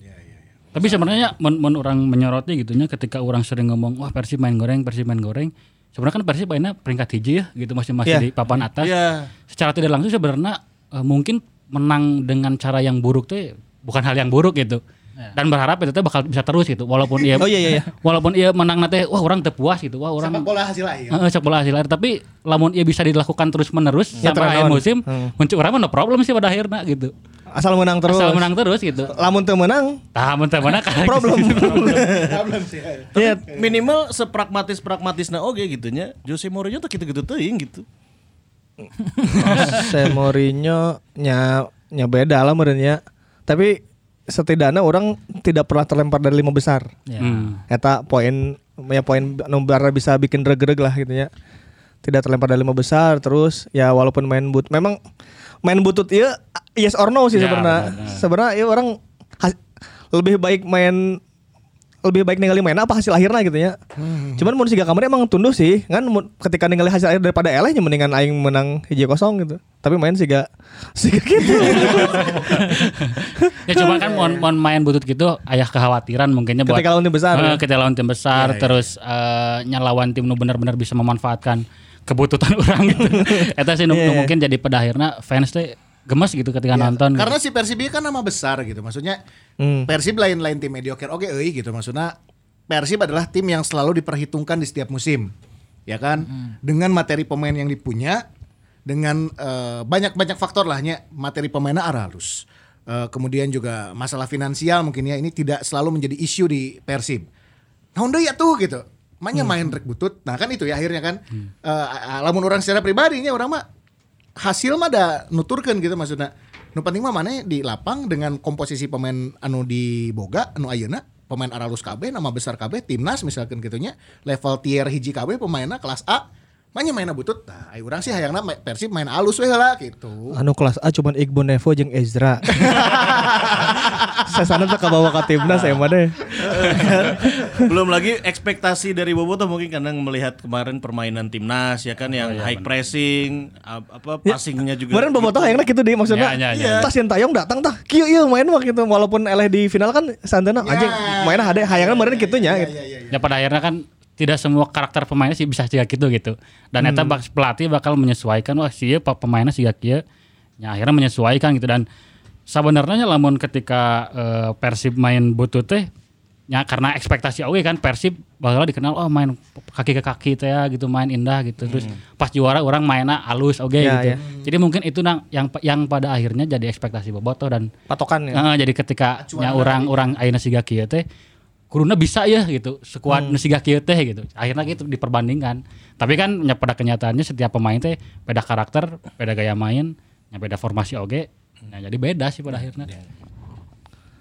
[SPEAKER 4] Tapi sebenarnya men, men orang menyoroti gitunya ketika orang sering ngomong wah Persib main goreng, Persib main goreng. Sebenarnya kan Persib mainnya peringkat hiji ya gitu masih masih
[SPEAKER 5] Iya.
[SPEAKER 4] di papan atas.
[SPEAKER 2] Iya.
[SPEAKER 4] Secara tidak langsung sebenarnya eh, mungkin menang dengan cara yang buruk tuh bukan hal yang buruk gitu. Dan berharap itu tuh bakal bisa terus gitu walaupun ia [LAUGHS]
[SPEAKER 5] Oh, iya, iya, iya.
[SPEAKER 4] walaupun ia menang nanti wah orang terpuas gitu. Wah orang
[SPEAKER 3] Sepak bola hasil akhir.
[SPEAKER 4] Heeh, sepak bola hasil akhir tapi lamun ia bisa dilakukan terus menerus
[SPEAKER 5] Ya,
[SPEAKER 4] sampai akhir musim,
[SPEAKER 5] Hmm.
[SPEAKER 4] muncul orang mah no problem sih pada akhirnya gitu.
[SPEAKER 5] Asal menang terus.
[SPEAKER 4] Asal menang terus gitu.
[SPEAKER 5] Lamun teu menang,
[SPEAKER 4] Tah mun teu menang kan [LAUGHS] [LAUGHS]
[SPEAKER 5] problem.
[SPEAKER 3] Problem sih. ya.
[SPEAKER 5] Iya.
[SPEAKER 2] Minimal sepragmatis pragmatisna oke gitunya. Jose Mourinho tuh gitu-gitu teuing gitu.
[SPEAKER 5] Jose Mourinho nya nya beda lah menurutnya. Tapi setidaknya orang tidak pernah terlempar dari lima besar.
[SPEAKER 4] Hmm.
[SPEAKER 5] Eta poin ya poin nomor bisa bikin reg-reg lah gitu ya. Tidak terlempar dari lima besar terus ya walaupun main but memang main butut ya yes or no sih
[SPEAKER 4] Ya,
[SPEAKER 5] sebenarnya.
[SPEAKER 4] benar.
[SPEAKER 5] Sebenarnya ya orang has- lebih baik main lebih baik ningali main apa hasil akhirnya gitu ya. Cuman mun siga kamari emang tunduh sih, kan ketika ningali hasil akhir daripada eleh nya mendingan aing menang hiji kosong gitu. Tapi main siga siga gitu. [LAUGHS]
[SPEAKER 4] Ya cuma kan mau, mau main butut gitu ayah kekhawatiran mungkinnya buat
[SPEAKER 5] Ketika lawan tim besar,
[SPEAKER 4] Eh,
[SPEAKER 5] ya?
[SPEAKER 4] ketika lawan tim besar terus eh, nyalawan tim nu benar-benar bisa memanfaatkan kebutuhan [LAUGHS] orang gitu. [LAUGHS] Eta sih nu, nu
[SPEAKER 5] iya.
[SPEAKER 4] mungkin jadi pada akhirnya fans teh gemes gitu ketika nonton.
[SPEAKER 3] Karena si Persib ini kan nama besar gitu. Maksudnya
[SPEAKER 5] Hmm.
[SPEAKER 3] Persib lain-lain tim mediocre. Oke, euy gitu maksudnya Persib adalah tim yang selalu diperhitungkan di setiap musim. ya kan? Dengan materi pemain yang dipunya dengan eh, banyak-banyak faktor lahnya materi pemainnya arah halus. Eh, kemudian juga masalah finansial mungkin ya ini tidak selalu menjadi isu di Persib. Nah, udah ya tuh gitu. Makanya main rek butut. Nah, kan itu ya akhirnya kan. Eh, lamun orang secara pribadinya orang mah hasil mah ada nuturkan gitu maksudnya. Nu penting mah mana di lapang dengan komposisi pemain anu di boga anu ayeuna pemain aralus KB nama besar KB timnas misalkan gitunya level tier hiji KB pemainnya kelas A Makanya mainnya butut, nah, ayo orang sih hayangna Persib main alus we lah gitu.
[SPEAKER 5] Anu kelas A cuman Iqbal Nevo jeung Ezra. [LAUGHS] Saya sana tak bawa ke timnas ya deh.
[SPEAKER 2] Belum lagi ekspektasi dari Boboto mungkin karena melihat kemarin permainan timnas ya kan yang high pressing ap- apa passingnya juga.
[SPEAKER 5] Kemarin bobotoh hayangna gitu deh maksudnya.
[SPEAKER 4] Ya, ya, ya.
[SPEAKER 5] Tas yang tayong datang tah. Kieu ieu main mah gitu walaupun eleh di final kan santana
[SPEAKER 3] Ya.
[SPEAKER 5] anjing mainnya hade hayangna kemarin gitu nya. gitu.
[SPEAKER 4] Ya pada akhirnya kan tidak semua karakter pemainnya sih bisa juga gitu gitu. Dan eta bak- pelatih bakal menyesuaikan wah sih pemainnya sih kieu. Ya akhirnya menyesuaikan gitu dan sebenarnya lamun ketika eh, Persib main butut teh ya karena ekspektasi oke kan Persib bakal dikenal oh main kaki ke kaki teh ya gitu main indah gitu terus pas juara orang mainnya halus oke
[SPEAKER 5] Ya,
[SPEAKER 4] gitu
[SPEAKER 5] ya.
[SPEAKER 4] jadi mungkin itu nang yang yang pada akhirnya jadi ekspektasi bobotoh dan
[SPEAKER 5] Patokan ya.
[SPEAKER 4] Heeh, jadi ketika nya orang-orang ayeuna siga kieu teh kuruna bisa ya gitu sekuat
[SPEAKER 5] Hmm.
[SPEAKER 4] siga kieu teh gitu. Akhirnya gitu diperbandingkan. Tapi kan nya pada kenyataannya setiap pemain teh beda karakter, beda gaya main, nya beda formasi oge. Nah, jadi beda sih pada akhirnya.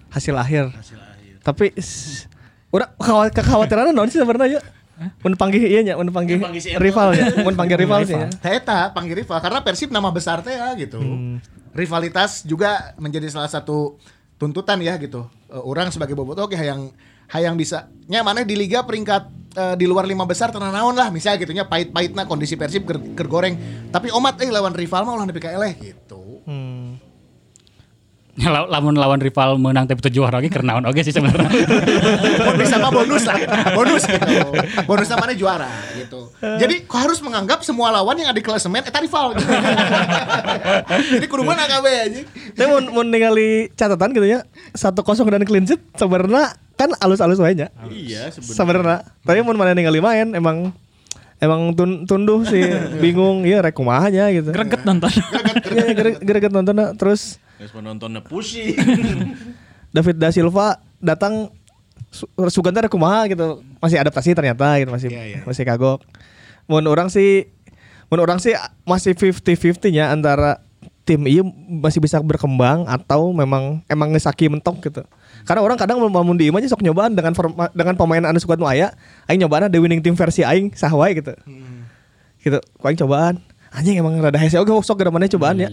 [SPEAKER 5] Hasil akhir. Tapi s- udah khawat- kekhawatiran naon sih sebenarnya? Mun panggil ieu nya, mun panggil rival ya, mun panggil rival sih ya.
[SPEAKER 3] Eta panggil rival karena Persib nama besar teh ya gitu. Rivalitas juga menjadi salah satu tuntutan ya gitu. Orang sebagai bobotoh oke hayang hayang bisa nya mana di liga peringkat eh, di luar lima besar tenang naon lah misalnya gitunya pahit-pahitna kondisi Persib ger, ger goreng. Tapi omat eh lawan rival mah ulah nepi ka eleh gitu.
[SPEAKER 5] Hmm.
[SPEAKER 4] Ya, la- lamun lawan rival menang tapi tujuh juara lagi karena oge sih sebenarnya. [LAUGHS]
[SPEAKER 3] Mun bisa mah bonus lah. Bonus gitu. Bonusnya mana juara gitu. Jadi kau harus menganggap semua lawan yang ada di klasemen eta rival gitu. [LAUGHS] Jadi kudu menang kabeh anjing.
[SPEAKER 5] Tapi mun mun ningali catatan gitu ya, 1-0 dan clean sheet sebenarnya kan alus-alus wae nya.
[SPEAKER 2] Iya sebenarnya.
[SPEAKER 5] Sebenarnya. Tapi mun mana ningali main emang emang tun, tunduh sih [LAUGHS] bingung ya rek kumaha nya gitu.
[SPEAKER 6] Greget nonton.
[SPEAKER 5] Iya gere- greget nontonnya terus
[SPEAKER 2] Guys penontonnya pusing. [LAUGHS]
[SPEAKER 5] David da Silva datang su- Suganta ada kumaha gitu. Masih adaptasi ternyata gitu masih
[SPEAKER 3] Iya, iya.
[SPEAKER 5] masih kagok. Mun orang sih mun orang sih masih 50-50 nya antara tim ini masih bisa berkembang atau memang emang ngesaki mentok gitu. Karena orang kadang mau di aja sok nyobaan dengan forma, dengan pemain anu suka nu aya aing nyobaan the winning team versi aing sahwai gitu. Gitu ku aing cobaan. Anjing emang rada hese oke sok gara mana cobaan ya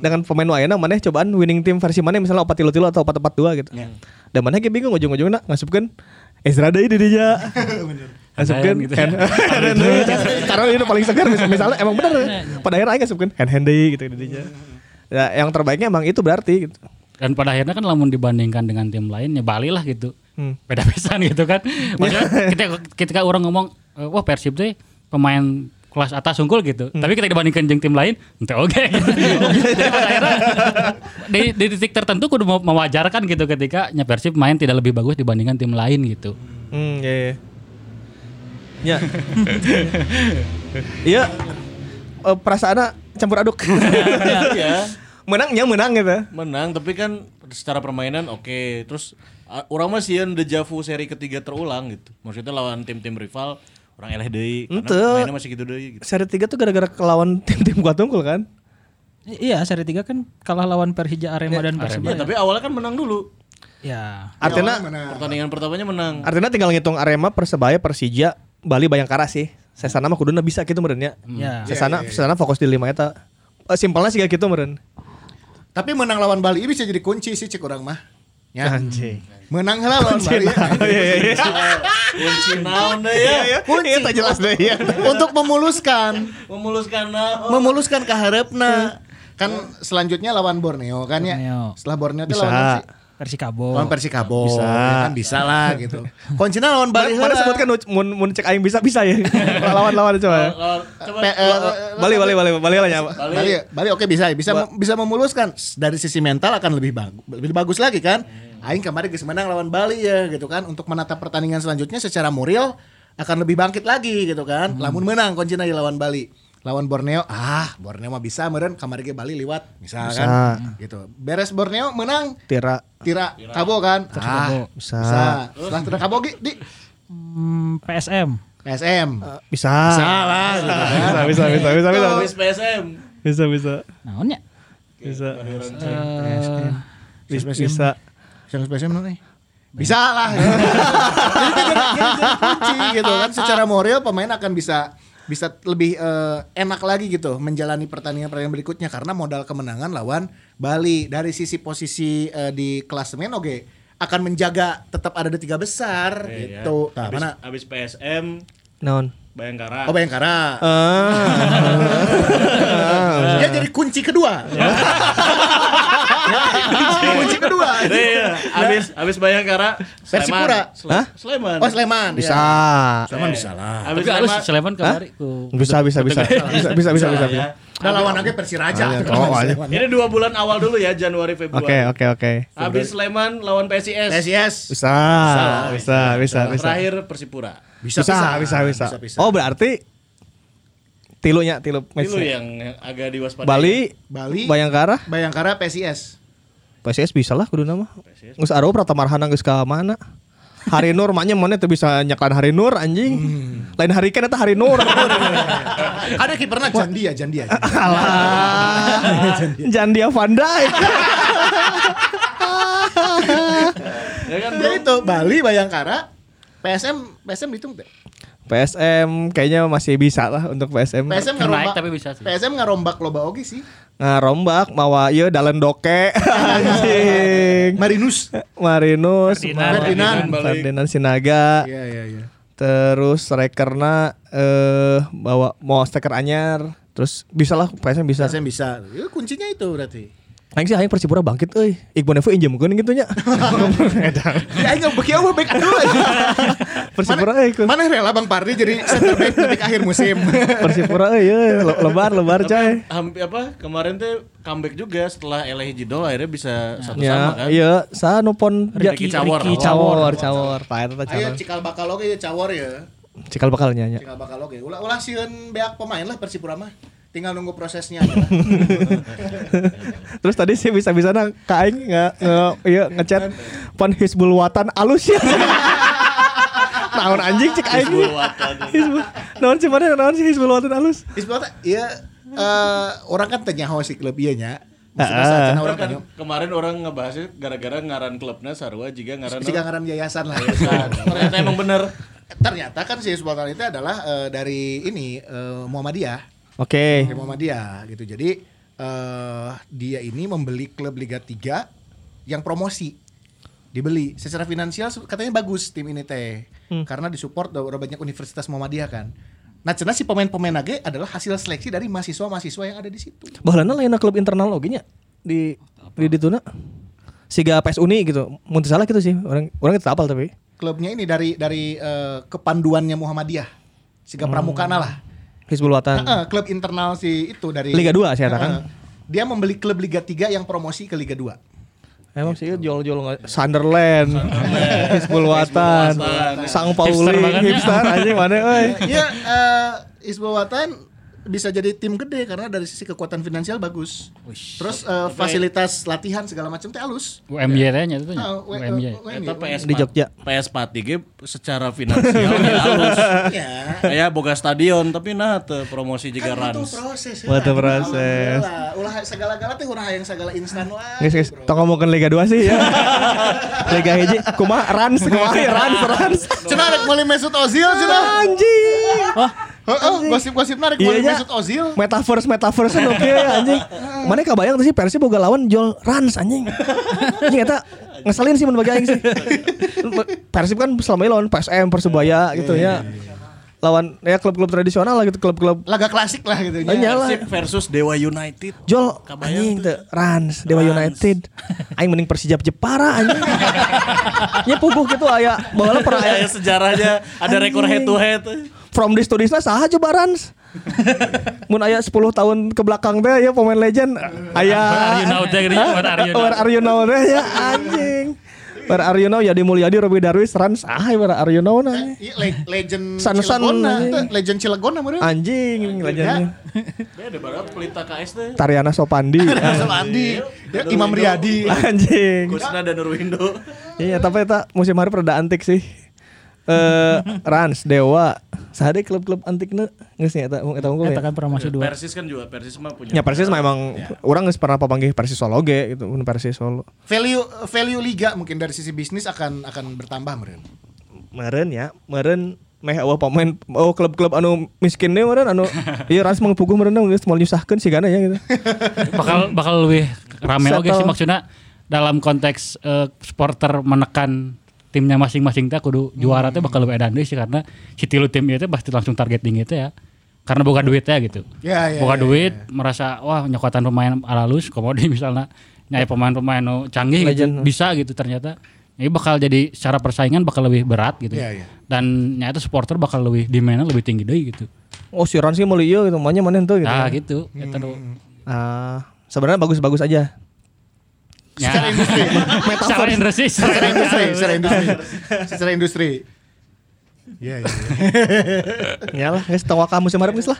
[SPEAKER 5] dengan pemain nu ayeuna maneh cobaan winning team versi mana misalnya opat tilu tilu atau opat empat dua gitu dan mana ge bingung ujung-ujungna ngasupkeun Ezra deui di dinya [LAUGHS] ngasupkeun
[SPEAKER 4] gitu ya. [LAUGHS]
[SPEAKER 5] hand- hand deui. karena ini paling segar misal- misalnya emang bener pada akhirnya aing ngasupkeun hand hand deui gitu di dinya ya yang terbaiknya emang itu berarti gitu.
[SPEAKER 4] Dan pada akhirnya kan lamun dibandingkan dengan tim lain ya Bali lah gitu.
[SPEAKER 5] Hmm.
[SPEAKER 4] Beda pisan gitu kan. [LAUGHS] Maksudnya ketika, ketika orang ngomong eh, wah Persib teh pemain kelas atas unggul gitu.
[SPEAKER 5] Hmm.
[SPEAKER 4] Tapi ketika dibandingkan jeung tim lain, ente oke. Jadi pada akhirnya di, di titik tertentu kudu mewajarkan gitu ketika nya Persib main tidak lebih bagus dibandingkan tim lain gitu.
[SPEAKER 5] Hmm, ya, ya. [LAUGHS] Ya. Iya. Eh, perasaannya campur aduk.
[SPEAKER 2] Iya. [LAUGHS]
[SPEAKER 5] Menangnya menang gitu.
[SPEAKER 2] Menang tapi kan secara permainan oke. Terus uh, orang mah sieun deja vu seri ketiga terulang gitu. Maksudnya lawan tim-tim rival orang eleh deui karena mainnya masih gitu deui gitu.
[SPEAKER 5] Seri 3 tuh gara-gara kelawan [LAUGHS] tim-tim kuat unggul kan?
[SPEAKER 6] I- iya, seri 3 kan kalah lawan Persija Arema dan
[SPEAKER 2] Ya,
[SPEAKER 6] Persebaya.
[SPEAKER 2] tapi awalnya kan menang dulu.
[SPEAKER 6] Ya.
[SPEAKER 5] Artinya
[SPEAKER 2] Pertandingan pertamanya menang.
[SPEAKER 5] artinya tinggal ngitung Arema, Persebaya, Persija, Bali Bayangkara sih. Saya sana mah kuduna bisa gitu meureun nya.
[SPEAKER 6] Ya.
[SPEAKER 5] Saya sana saya sana fokus di lima eta. Eh, Simpelnya sih kayak gitu meureun.
[SPEAKER 3] Tapi menang lawan Bali bisa jadi kunci sih cek orang mah. Ya.
[SPEAKER 5] Anjing.
[SPEAKER 3] Menang lah lawan Bali.
[SPEAKER 2] Kunci naon deh ya.
[SPEAKER 3] Kunci
[SPEAKER 5] Iya, tak jelas deh ya.
[SPEAKER 3] Untuk memuluskan,
[SPEAKER 2] Memuluskan naon.
[SPEAKER 3] memuluskan ke harapna. Kan selanjutnya lawan Borneo kan ya. Setelah Borneo itu
[SPEAKER 5] Bisa.
[SPEAKER 3] lawan?
[SPEAKER 6] Persikabo.
[SPEAKER 3] Lawan Persikabo.
[SPEAKER 5] Bisa.
[SPEAKER 3] Ya kan bisa lah gitu. Kuncinya lawan Bali
[SPEAKER 5] Mana sebutkan mun mun cek aing bisa bisa ya. [LAUGHS] Lawan-lawan coba. ya.
[SPEAKER 2] Lawan- Coba
[SPEAKER 3] eh,
[SPEAKER 5] Bali Bali Bali Bali lah nya.
[SPEAKER 3] Bali, Bali oke bisa, bisa bisa memuluskan dari sisi mental akan lebih bagus, lebih bagus lagi kan. Aing kemarin geus menang lawan Bali ya gitu kan untuk menatap pertandingan selanjutnya secara moral akan lebih bangkit lagi gitu kan. Lamun menang kuncinya di lawan Bali. Lawan Borneo, ah Borneo mah bisa meren kamari ge Bali liwat, bisa,
[SPEAKER 5] Bisa.
[SPEAKER 3] kan? Gitu. Beres Borneo menang,
[SPEAKER 5] Tira
[SPEAKER 3] tira, kabo kan? Ah,
[SPEAKER 5] Bisa.
[SPEAKER 3] bisa. Setelah tira kabo Gi, di
[SPEAKER 6] Hmm, PSM.
[SPEAKER 3] PSM.
[SPEAKER 5] bisa.
[SPEAKER 3] Bisa lah, gitu kan.
[SPEAKER 5] Bisa bisa bisa bisa bisa.
[SPEAKER 2] PSM.
[SPEAKER 5] Bisa bisa.
[SPEAKER 6] Naonnya?
[SPEAKER 5] Bisa.
[SPEAKER 6] Eh,
[SPEAKER 5] Bisa. Bisa.
[SPEAKER 3] Yang PSM non nih. Bisa lah. [LAUGHS] jadi, jadi, jadi, jadi kunci gitu kan. Secara moral pemain akan bisa bisa lebih eh, enak lagi gitu menjalani pertandingan pertandingan berikutnya karena modal kemenangan lawan Bali dari sisi posisi eh, di klasemen oke akan menjaga tetap ada di tiga besar
[SPEAKER 2] Iya,
[SPEAKER 3] gitu.
[SPEAKER 2] ya.
[SPEAKER 3] Nah,
[SPEAKER 2] Habis,
[SPEAKER 3] mana?
[SPEAKER 2] habis PSM
[SPEAKER 5] Non.
[SPEAKER 2] Bayangkara.
[SPEAKER 3] Oh Bayangkara.
[SPEAKER 5] Ah. [LAUGHS]
[SPEAKER 3] Dia jadi kunci kedua. [LAUGHS] kunci kedua.
[SPEAKER 2] Iya, habis habis Bayangkara
[SPEAKER 3] Persipura.
[SPEAKER 2] Sleman.
[SPEAKER 5] Hah?
[SPEAKER 2] Sleman.
[SPEAKER 3] Oh Sleman.
[SPEAKER 5] Bisa.
[SPEAKER 3] ya. Sleman bisa lah.
[SPEAKER 2] Habis
[SPEAKER 4] halus
[SPEAKER 2] Sleman.
[SPEAKER 4] Sleman kemarin ku
[SPEAKER 5] Bisa bisa bisa. Bisa bisa bisa bisa. bisa.
[SPEAKER 3] Nah lawan lagi Persiraja.
[SPEAKER 5] Oh, aja.
[SPEAKER 2] Ini dua bulan awal dulu ya Januari Februari.
[SPEAKER 5] Oke oke oke.
[SPEAKER 2] Habis Sleman lawan PSIS.
[SPEAKER 3] PSIS.
[SPEAKER 5] Bisa. Bisa bisa bisa.
[SPEAKER 2] Terakhir Persipura.
[SPEAKER 5] Bisa bisa bisa. Oh berarti tilunya tilu match.
[SPEAKER 2] yang agak diwaspadai.
[SPEAKER 5] Bali,
[SPEAKER 3] Bali,
[SPEAKER 5] Bayangkara,
[SPEAKER 3] Bayangkara, PSIS.
[SPEAKER 5] PSIS bisa lah kudu nama. Geus aro Pratamarhana geus ka mana? Hari Nur maknya mana tuh bisa nyaklan Hari Nur anjing. Lain hari kan eta Hari Nur. [LAUGHS]
[SPEAKER 3] Ada kipernya Jandia, [LAUGHS] Jandia.
[SPEAKER 5] Alah. Jandia Van Dijk. [LAUGHS]
[SPEAKER 2] Ya kan
[SPEAKER 3] Jadi itu Bali, Bayangkara, PSM, PSM dihitung deh.
[SPEAKER 5] PSM kayaknya masih bisa lah untuk PSM.
[SPEAKER 3] PSM
[SPEAKER 4] Naik
[SPEAKER 3] ngarombak,
[SPEAKER 4] tapi bisa sih.
[SPEAKER 3] PSM ngarombak loba oge sih.
[SPEAKER 5] Ngarombak mawa ieu dalen doke [LAUGHS] anjing.
[SPEAKER 3] Marinus.
[SPEAKER 5] Marinus,
[SPEAKER 6] Ferdinand.
[SPEAKER 3] Ferdinand.
[SPEAKER 5] Ferdinand Sinaga.
[SPEAKER 3] Iya, iya, iya.
[SPEAKER 5] Terus strikerna eh bawa mau striker anyar. Terus bisa lah PSM bisa.
[SPEAKER 3] PSM bisa. Ya, kuncinya itu berarti.
[SPEAKER 5] Aing sih aing Persipura bangkit euy. Iqbal Nevo injemkeun gitu nya. [LAUGHS]
[SPEAKER 3] Ya aing beki eueuh back aduh. [LAUGHS]
[SPEAKER 5] Persipura euy.
[SPEAKER 3] mana rela Bang Pardi jadi center back ketika akhir musim. [LAUGHS]
[SPEAKER 5] Persipura euy euy. Le- lebar lebar coy.
[SPEAKER 2] hampir apa kemarin tuh comeback juga setelah Eleh Jidol akhirnya bisa satu sama
[SPEAKER 5] Ya,
[SPEAKER 2] kan.
[SPEAKER 5] iya, sa nupon
[SPEAKER 2] Ricky Cawor.
[SPEAKER 5] Ricky Cawor, Cawor. Pak eta
[SPEAKER 3] Ayo
[SPEAKER 5] Cawor.
[SPEAKER 3] cikal bakal oge ya cawor ya.
[SPEAKER 5] Cikal bakal nya nya.
[SPEAKER 3] Cikal bakal oge. Ulah ulah sieun beak pemain lah Persipura mah. Tinggal nunggu prosesnya. [LAUGHS]
[SPEAKER 5] Terus tadi sih bisa-bisa nang kaing nge, nge iya ngechat pan Hizbul Watan alus ya. [LAUGHS] Naon anjing cek aing.
[SPEAKER 2] Hizbul Watan.
[SPEAKER 5] Hizbul. Naon sih mana naon sih Hizbul Watan alus?
[SPEAKER 3] Isbota, iya eh, orang kan tanya si klub ieu nya. Maksudnya
[SPEAKER 5] Ah.
[SPEAKER 3] saatnya orang
[SPEAKER 2] kan kemarin orang ngebahasnya gara-gara ngaran klubnya Sarwa juga ngaran
[SPEAKER 3] Jika ngaran yayasan lah.
[SPEAKER 2] Yayasan. Ternyata emang bener.
[SPEAKER 3] Ternyata kan si Isbota itu adalah eh, dari ini eh, Muhammadiyah.
[SPEAKER 5] Oke.
[SPEAKER 3] Dari Muhammadiyah gitu. Jadi eh dia ini membeli klub Liga 3 yang promosi. Dibeli secara finansial katanya bagus tim ini teh. Karena disupport dari banyak universitas Muhammadiyah kan. Nah, cenah si pemain-pemain lagi adalah hasil seleksi dari mahasiswa-mahasiswa yang ada di situ.
[SPEAKER 5] Baheulana lain klub internal oge nya di di dituna. Siga PS Uni gitu. Mun salah gitu sih. Orang orang itu apal tapi.
[SPEAKER 3] Klubnya ini dari dari eh, kepanduannya Muhammadiyah. Siga Pramukana lah.
[SPEAKER 5] Hizbul Watan.
[SPEAKER 3] Heeh, klub internal si itu dari
[SPEAKER 5] Liga 2 sih eta kan?
[SPEAKER 3] Heeh. Dia membeli klub Liga 3 yang promosi ke Liga 2.
[SPEAKER 5] Emang sih jual-jual nggak- Sunderland, Hizbul Watan. Sang Pauli,
[SPEAKER 4] Hipster ya.
[SPEAKER 5] hipster anjing mana euy.
[SPEAKER 3] Iya, eh Isbul Watan bisa jadi tim gede karena dari sisi kekuatan finansial bagus. Terus eh, fasilitas latihan segala macam teh halus.
[SPEAKER 4] UMY nya itu nya.
[SPEAKER 3] Ah,
[SPEAKER 4] UMY.
[SPEAKER 2] Eta PS
[SPEAKER 5] Di Jogja.
[SPEAKER 2] PS Pati ge secara finansial halus.
[SPEAKER 3] Ya.
[SPEAKER 2] Kayak boga stadion tapi nah teu promosi juga
[SPEAKER 3] Kan itu
[SPEAKER 2] Rans.
[SPEAKER 3] proses. ya.
[SPEAKER 5] Wah, itu proses.
[SPEAKER 3] Ulah segala-gala teh urang yang segala instan wae.
[SPEAKER 5] Guys, guys, tong ngomongin Liga 2 sih ya. [LAUGHS] Liga hiji, kumaha Rans, kumaha ya, Rans, Rans.
[SPEAKER 3] Cenah rek meuli Mesut Ozil cenah.
[SPEAKER 5] Anjing.
[SPEAKER 3] Heeh, gosip-gosip narik
[SPEAKER 5] Iya nya.
[SPEAKER 3] Mesut Ozil.
[SPEAKER 5] Metaverse, metaverse oke anjing. [LAUGHS] Mana kebayang tuh sih Persib boga lawan jual Rans anjing. Anjing eta ngeselin sih mun bagi aing sih. [LAUGHS] Persib kan selama ini lawan PSM, Persebaya gitu ya. Lawan ya klub-klub tradisional lah gitu, klub-klub
[SPEAKER 3] Laga klasik lah gitu.
[SPEAKER 5] Iya lah.
[SPEAKER 2] Persib versus Dewa United.
[SPEAKER 5] Jol anjing
[SPEAKER 2] tuh.
[SPEAKER 5] teu Rans Dewa
[SPEAKER 2] Rans.
[SPEAKER 5] United aing mending Persijap Jepara anjing [LAUGHS] nya puguh gitu aya baheula pernah aya
[SPEAKER 2] sejarahnya ada rekor head to head.
[SPEAKER 5] From this to this nah saha coba Rans mun aya 10 tahun ke belakang teh ya pemain legend aya
[SPEAKER 4] Are you now teh are you now?
[SPEAKER 5] Where are you now teh ya anjing Para Aryono Yadi Mulyadi Robi Darwis Ran saha para Aryono na.
[SPEAKER 3] Iya, le- legend
[SPEAKER 5] San-san
[SPEAKER 3] Cilegon nah,
[SPEAKER 5] anjing.
[SPEAKER 3] teh. legend Cilegon nah meureun.
[SPEAKER 5] Anjing legendnya.
[SPEAKER 2] Beda banget pelita KS teh.
[SPEAKER 5] Tariana Sopandi.
[SPEAKER 3] Asal Andi, ya, Imam Riyadi.
[SPEAKER 5] Anjing.
[SPEAKER 2] Kusna dan Nurwindo.
[SPEAKER 5] Iya tapi eta musim hari pada antik sih. Eh Rans Dewa sahade klub-klub antikna geus nya eta eta unggul
[SPEAKER 6] Eta
[SPEAKER 5] ya.
[SPEAKER 6] kan pernah masuk dua.
[SPEAKER 2] Persis kan juga Persis mah punya.
[SPEAKER 5] Ya Persis mah emang orang geus pernah papanggih Persis Solo ge gitu, mun Persis Solo.
[SPEAKER 3] Value value liga mungkin dari sisi bisnis akan akan bertambah meureun.
[SPEAKER 5] Meren ya, meren meh eueuh pemain oh klub-klub anu miskin deh meren anu [LAUGHS] ieu Rans mah puguh meren geus moal nyusahkeun sigana ya gitu. [LAUGHS]
[SPEAKER 4] bakal bakal lebih rame oke sih maksudnya dalam konteks eh, supporter menekan timnya masing-masing teh kudu juara teh bakal lebih edan deui sih karena si tilu tim itu pasti langsung target tinggi teh ya. Karena boga duit ya gitu.
[SPEAKER 3] Ya, ya,
[SPEAKER 4] boga
[SPEAKER 3] ya,
[SPEAKER 4] duit merasa wah nyokotan pemain alalus komodi [LAUGHS] misalnya nyai pemain-pemain nu canggih gitu, bisa gitu ternyata. Ini bakal jadi secara persaingan bakal lebih berat gitu.
[SPEAKER 3] Iya, iya.
[SPEAKER 4] dan nyata supporter bakal lebih demandnya lebih tinggi deui gitu.
[SPEAKER 5] Oh si Rans sih meuli ieu gitu, maunya mana tuh gitu.
[SPEAKER 4] nah gitu. Eta nu-
[SPEAKER 5] Ah, sebenarnya bagus-bagus aja.
[SPEAKER 4] Ya.
[SPEAKER 3] Secara industri.
[SPEAKER 4] Secara industri.
[SPEAKER 3] secara industri, secara industri. Secara industri. Iya, iya.
[SPEAKER 5] Ya lah, geus tawaka musim hareup geus lah.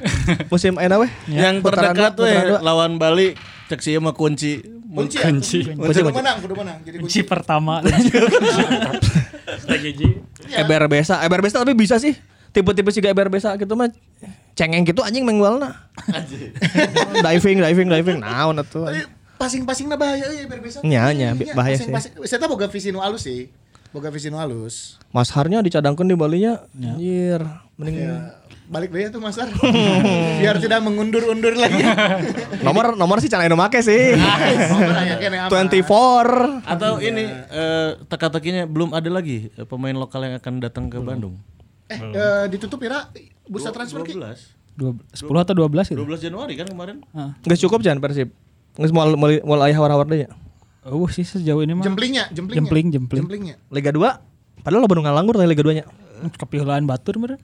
[SPEAKER 5] Musim ayeuna weh.
[SPEAKER 2] Yang
[SPEAKER 5] Putaran
[SPEAKER 2] terdekat
[SPEAKER 5] dua.
[SPEAKER 2] lawan Bali cek sih mah kunci.
[SPEAKER 3] Kunci ya?
[SPEAKER 4] Kunci.
[SPEAKER 3] Kunci kudu menang, kudu menang. Jadi kunci.
[SPEAKER 6] Kunci pertama. [LAUGHS]
[SPEAKER 5] Eber besa, eber besa tapi bisa sih. Tipe-tipe sih eber besa gitu mah cengeng gitu anjing mengwalna. [LAUGHS] diving, diving, diving. Naon atuh.
[SPEAKER 3] Eh, Pasing-pasingna bahaya euy berbeza.
[SPEAKER 5] Nya, nya, bi- bahaya sih.
[SPEAKER 3] Pasing-pasing. Saya tahu boga visi nu halus sih. Boga visi nu halus.
[SPEAKER 5] Mas Harnya dicadangkeun di Balinya. Anjir, mending
[SPEAKER 3] Ya, balik deh tuh Mas Ar. [LAUGHS] Biar tidak mengundur-undur lagi. [LAUGHS]
[SPEAKER 5] nomor nomor sih can anu make sih. [LAUGHS]
[SPEAKER 3] Apa?
[SPEAKER 5] 24.
[SPEAKER 2] Atau ini eh, teka-tekinya belum ada lagi eh, pemain lokal yang akan datang ke Bandung.
[SPEAKER 3] Eh, eh, ditutup Ira bursa transfer ki.
[SPEAKER 2] 12.
[SPEAKER 6] Dua- 10 atau 12 gitu.
[SPEAKER 2] 12 Januari kan kemarin.
[SPEAKER 5] Geus cukup jangan Persib. Moal moal moal aya hawar-hawar deui nya.
[SPEAKER 6] Oh sih sejauh ini mah.
[SPEAKER 3] Jemplingnya, jemplingnya.
[SPEAKER 6] Jempling, jempling.
[SPEAKER 3] Jemplingnya.
[SPEAKER 5] Liga 2 padahal lo Bandung nganggur tadi Liga 2 nya.
[SPEAKER 6] Kepihulaan batur meren.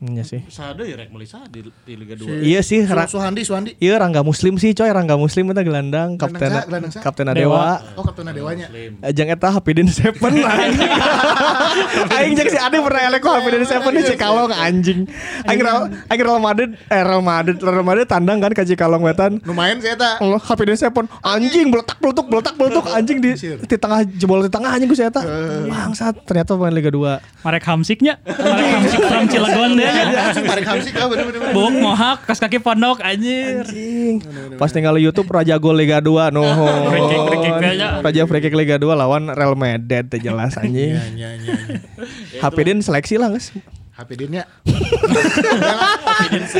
[SPEAKER 5] Iya sih.
[SPEAKER 2] Sade ya rek Melisa di, di Liga 2.
[SPEAKER 5] Iya sih,
[SPEAKER 3] Su-
[SPEAKER 5] Ra-
[SPEAKER 3] Suhandi, Suhandi.
[SPEAKER 5] Iya Rangga Muslim sih coy Rangga Muslim itu gelandang kapten kapten Dewa.
[SPEAKER 3] Oh, Kapten Dewanya.
[SPEAKER 5] Ajang eta Hapidin Seven anjing. [LAUGHS] Aing jeung si Ade pernah elek ku Hapidin Seven di Cikalong anjing. Aing Real aing Real Madrid eh Real Madrid Real Madrid tandang kan ka Cikalong wetan.
[SPEAKER 3] Lumayan sih eta.
[SPEAKER 5] Allah Hapidin Seven anjing beletak beletuk beletak beletuk [LAUGHS] anjing di di tengah jebol di tengah anjing ku si eta. Bangsat ternyata pemain Liga 2.
[SPEAKER 6] Marek Hamsiknya. Marek Hamsik [LAUGHS] from Cilegon deh.
[SPEAKER 3] Langsung tarik Hamsik ah bener-bener.
[SPEAKER 6] Bok mohak kas kaki pondok anjir.
[SPEAKER 5] Anjing. Pas tinggal di YouTube Raja Gol Liga 2 no. [LAUGHS]
[SPEAKER 4] Free kick, free kick kayaknya.
[SPEAKER 5] Raja Free Kick Liga 2 lawan Real Madrid teh jelas anjing.
[SPEAKER 3] Iya, iya, iya. [LAUGHS]
[SPEAKER 5] Hapidin seleksi lah guys.
[SPEAKER 3] Hapidinnya.
[SPEAKER 4] Eh,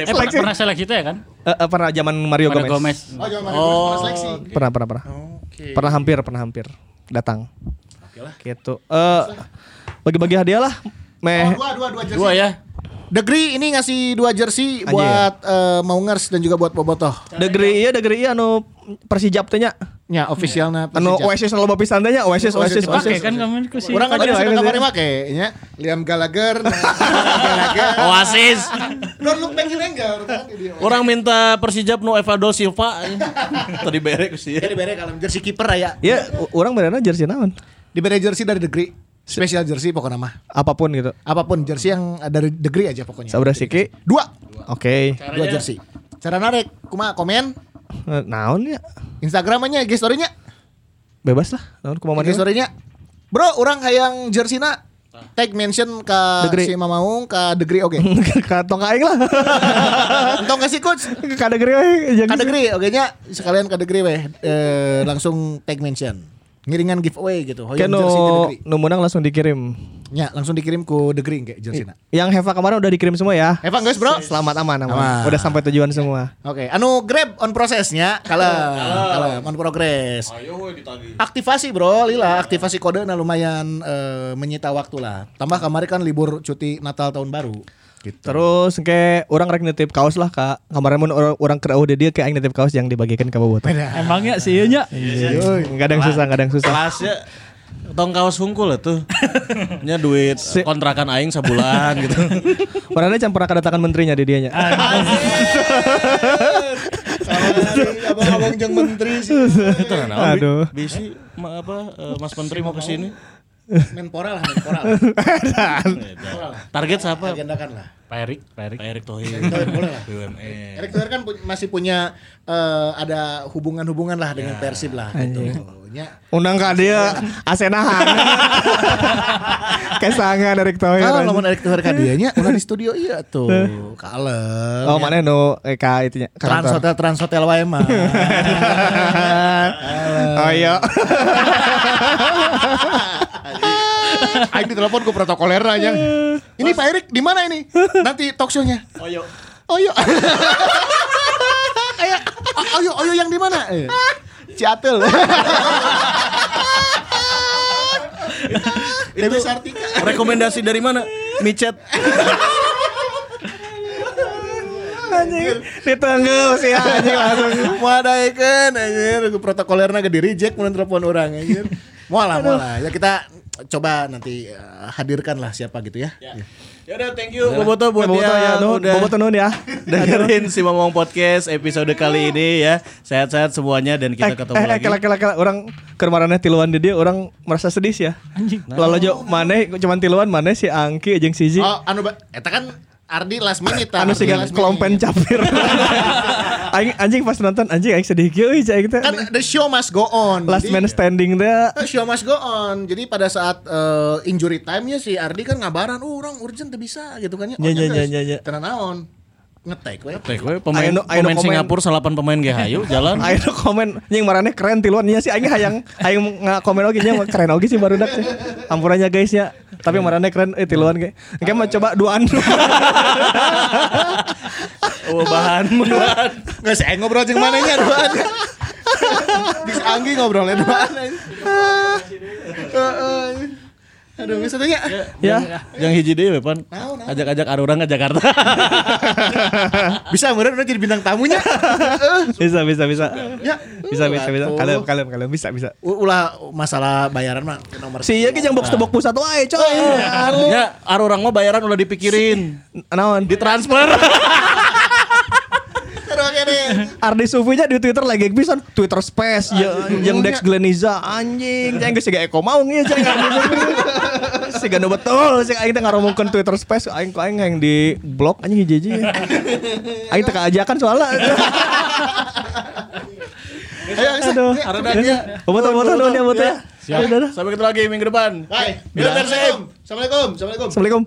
[SPEAKER 4] [LAUGHS] pernah, pernah seleksi itu ya kan?
[SPEAKER 5] Eh, eh, pernah zaman Mario,
[SPEAKER 4] Mario
[SPEAKER 5] Gomez.
[SPEAKER 4] Gomez.
[SPEAKER 3] Oh, jangan oh. seleksi.
[SPEAKER 5] Pernah, pernah, pernah.
[SPEAKER 3] Oke.
[SPEAKER 5] Pernah hampir, pernah hampir datang.
[SPEAKER 3] Oke lah.
[SPEAKER 5] Gitu. Eh bagi-bagi hadiah lah.
[SPEAKER 3] Oh,
[SPEAKER 5] Meh
[SPEAKER 3] dua, dua, dua jersey.
[SPEAKER 2] Dua ya.
[SPEAKER 3] Degree ini ngasih dua jersey
[SPEAKER 5] Anjir.
[SPEAKER 3] buat eh, Maungers dan juga buat Bobotoh.
[SPEAKER 5] degree iya degree iya anu Persijap teh nya.
[SPEAKER 3] Ya, officialnya
[SPEAKER 5] Anu Oasis anu loba pisan teh nya Oasis Oasis Oasis.
[SPEAKER 6] kan kemarin ku sih.
[SPEAKER 3] Orang kan kemarin
[SPEAKER 5] sih.
[SPEAKER 3] make nya Liam Gallagher, Gallagher.
[SPEAKER 2] Oasis.
[SPEAKER 3] Don't look back in anger dia.
[SPEAKER 2] Orang minta Persijap nu Evado Silva. Tadi berek sih.
[SPEAKER 3] Jadi bere kalau jersey kiper ya.
[SPEAKER 5] Iya, urang benerna jersey naon?
[SPEAKER 3] Diberi jersey dari Degree. Special jersey pokoknya mah.
[SPEAKER 5] Apa pun gitu.
[SPEAKER 3] Apa pun jersey yang dari Degree aja pokoknya.
[SPEAKER 5] Sabra siki.
[SPEAKER 3] Dua.
[SPEAKER 5] Oke.
[SPEAKER 3] Dua jersey. Cara narik, kuma komen
[SPEAKER 5] Eh, Naon ya?
[SPEAKER 3] Instagramnya, IG story-nya,
[SPEAKER 5] Bebas lah. Naon kumaha
[SPEAKER 3] IG story-nya. Bro, orang hayang jersey na tag mention ke
[SPEAKER 5] Degree.
[SPEAKER 3] si Mamaung ke Degree oke. [LAUGHS]
[SPEAKER 5] Katong aing lah. [LAUGHS]
[SPEAKER 3] Entong kasih coach.
[SPEAKER 5] Ka degree we.
[SPEAKER 3] Ka Degree oke nya sekalian ke Degree weh eh, langsung tag mention. Ngiringan giveaway gitu. Hoyong
[SPEAKER 5] nu
[SPEAKER 3] jersey ke
[SPEAKER 5] menang langsung dikirim.
[SPEAKER 3] Ya, langsung dikirim ku Degree kayak jersey.
[SPEAKER 5] Yang Heva kemarin udah dikirim semua ya.
[SPEAKER 3] Evan guys, Bro.
[SPEAKER 5] Selamat aman aman.
[SPEAKER 3] Aman.
[SPEAKER 5] Udah sampai tujuan semua.
[SPEAKER 3] Oke, anu grab on prosesnya kalau kalau on progress.
[SPEAKER 2] Ayo we ditagih.
[SPEAKER 3] Aktivasi bro, lila aktivasi kode nah lumayan eh, menyita waktu lah. Tambah kemarin kan libur cuti Natal tahun baru. Gitu.
[SPEAKER 5] Terus kayak orang rek nitip kaos lah kak. Kemarin mun orang orang ke dia dia kayak aing nitip kaos yang dibagikan ke bobotoh.
[SPEAKER 6] Emangnya sih nya.
[SPEAKER 5] Enggak ada yang susah, yang susah.
[SPEAKER 2] Kelasnya tong kaos hungkul tuh. Nya duit kontrakan aing sebulan gitu.
[SPEAKER 5] Padahal can pernah kedatangan menterinya di dianya.
[SPEAKER 3] Abang-abang jeng menteri sih.
[SPEAKER 2] Itu nah?
[SPEAKER 5] Aduh.
[SPEAKER 2] Bisi ma- apa eh, Mas Menteri mau ke sini.
[SPEAKER 3] Menpora lah, Menpora.
[SPEAKER 2] Target siapa?
[SPEAKER 3] Agendakan lah.
[SPEAKER 4] Pak Erik, Pak Erik.
[SPEAKER 2] Pak Erick Thohir.
[SPEAKER 3] Boleh lah.
[SPEAKER 2] BUMN.
[SPEAKER 3] Erick Thohir kan pu- masih punya eh, ada hubungan-hubungan lah dengan Persib lah gitu. Nya.
[SPEAKER 5] Undang ka dia asenahan. [LAUGHS] Kesangan Erick Thohir.
[SPEAKER 3] Kalau ngomong Erick Thohir ka dieu nya ulah di studio iya tuh. Kalem.
[SPEAKER 5] Oh mana nu eh, ka itunya.
[SPEAKER 3] Trans hotel trans hotel wae mah. [LAUGHS]
[SPEAKER 5] Oh iya. [LAUGHS] [LAUGHS]
[SPEAKER 3] Aing ditelepon ku protokoler aja. Ini Pak Erik di mana ini? [LAUGHS] Nanti talk show-nya.
[SPEAKER 2] Oyo. [LAUGHS]
[SPEAKER 3] Oyo. Ayo, Oyo, Oyo yang di mana? Eh, Ciatel. Dewi Sartika.
[SPEAKER 2] Rekomendasi dari mana? Micet.
[SPEAKER 5] Anjing. Ditunggu sih anjing langsung.
[SPEAKER 3] Wadaikeun anjir protokolerna ge di reject mun telepon orang anjir. Moal lah, moal lah. Ya kita coba nanti eh, hadirkan lah siapa gitu ya.
[SPEAKER 2] Ya udah thank you Boboto buat
[SPEAKER 5] Boboto ya, nun.
[SPEAKER 2] udah
[SPEAKER 5] Boboto nun ya.
[SPEAKER 2] dengerin si Momong Podcast episode kali ini ya. Sehat-sehat semuanya dan kita
[SPEAKER 5] Eh,
[SPEAKER 2] ketemu
[SPEAKER 5] eh, eh,
[SPEAKER 2] lagi.
[SPEAKER 5] kela kela kela orang kemarinnya tiluan di dia orang merasa sedih sih ya.
[SPEAKER 6] Anjing.
[SPEAKER 5] Lalu jo mana cuman tiluan mana si Angki jeung si.
[SPEAKER 3] Oh, anu eta kan Ardi last minute
[SPEAKER 5] anu sih
[SPEAKER 3] last
[SPEAKER 5] kelompen capir. [LAUGHS] Aing anjing pas nonton anjing aing sedih euy cai kita.
[SPEAKER 3] Kan the show must go on.
[SPEAKER 5] Last
[SPEAKER 3] Jadi-
[SPEAKER 5] man standing teh.
[SPEAKER 3] The show must go on. Jadi pada saat eh, injury time-nya si Ardi kan ngabaran, "Oh, orang urgent tuh bisa." gitu kan ya.
[SPEAKER 5] Nya, nya, nya, nya, nya.
[SPEAKER 3] Tenan naon? Ngetek we.
[SPEAKER 2] Tek we pemain
[SPEAKER 5] Ayo ayo
[SPEAKER 2] pemain
[SPEAKER 5] komen.
[SPEAKER 2] Singapura salapan pemain ge hayu jalan. [LAUGHS]
[SPEAKER 5] Ayo nu komen nying marane keren tiluan nya sih aing hayang hayang ngakomen oge nya keren oge sih barudak sih. Ampurannya guys ya. Tapi marane keren eh tiluan ge. Engke mah coba duaan. [LAUGHS]
[SPEAKER 2] Oh bahan [LAUGHS] bahan.
[SPEAKER 3] Nggak saya ngobrol jeung mananya duaan. [LAUGHS] Bisa Anggi ngobrolnya duaan. Heeh. Aduh, geus atuh nya.
[SPEAKER 5] ya.
[SPEAKER 2] Yang hiji deui we pan. Ajak-ajak arurang ke Jakarta. [LAUGHS]
[SPEAKER 3] Bisa meureun urang jadi bintang tamunya. [LAUGHS]
[SPEAKER 5] Bisa bisa bisa.
[SPEAKER 3] Ya.
[SPEAKER 5] Bisa bisa bisa. Kalem kalem kalem bisa bisa.
[SPEAKER 3] U- Ulah masalah bayaran mah nomor
[SPEAKER 5] Si ieu ge jeung box to box pusat wae coy.
[SPEAKER 2] ya arurang mah bayaran udah dipikirin.
[SPEAKER 5] Naon?
[SPEAKER 2] Ditransfer. [LAUGHS]
[SPEAKER 5] Ardi Sufi nya di Twitter lagi bisa Twitter Space jeung jeung Dex Gleniza anjing jeung geus siga Eko Maung ieu Ardi Sufi. Siga nu betul sih aing teh ngaromongkeun Twitter Space aing ku aing yang di blok anjing hiji-hiji. Aing teh kaajakan soalnya. [LAUGHS]
[SPEAKER 3] Ayo, bisa.
[SPEAKER 5] Aduh.
[SPEAKER 2] Aradanya.
[SPEAKER 5] Boboto boboto nuhun ya boboto ya.
[SPEAKER 2] Siap. Sampai ketemu lagi minggu depan.
[SPEAKER 3] Bye. Assalamualaikum. Assalamualaikum.
[SPEAKER 5] Assalamualaikum.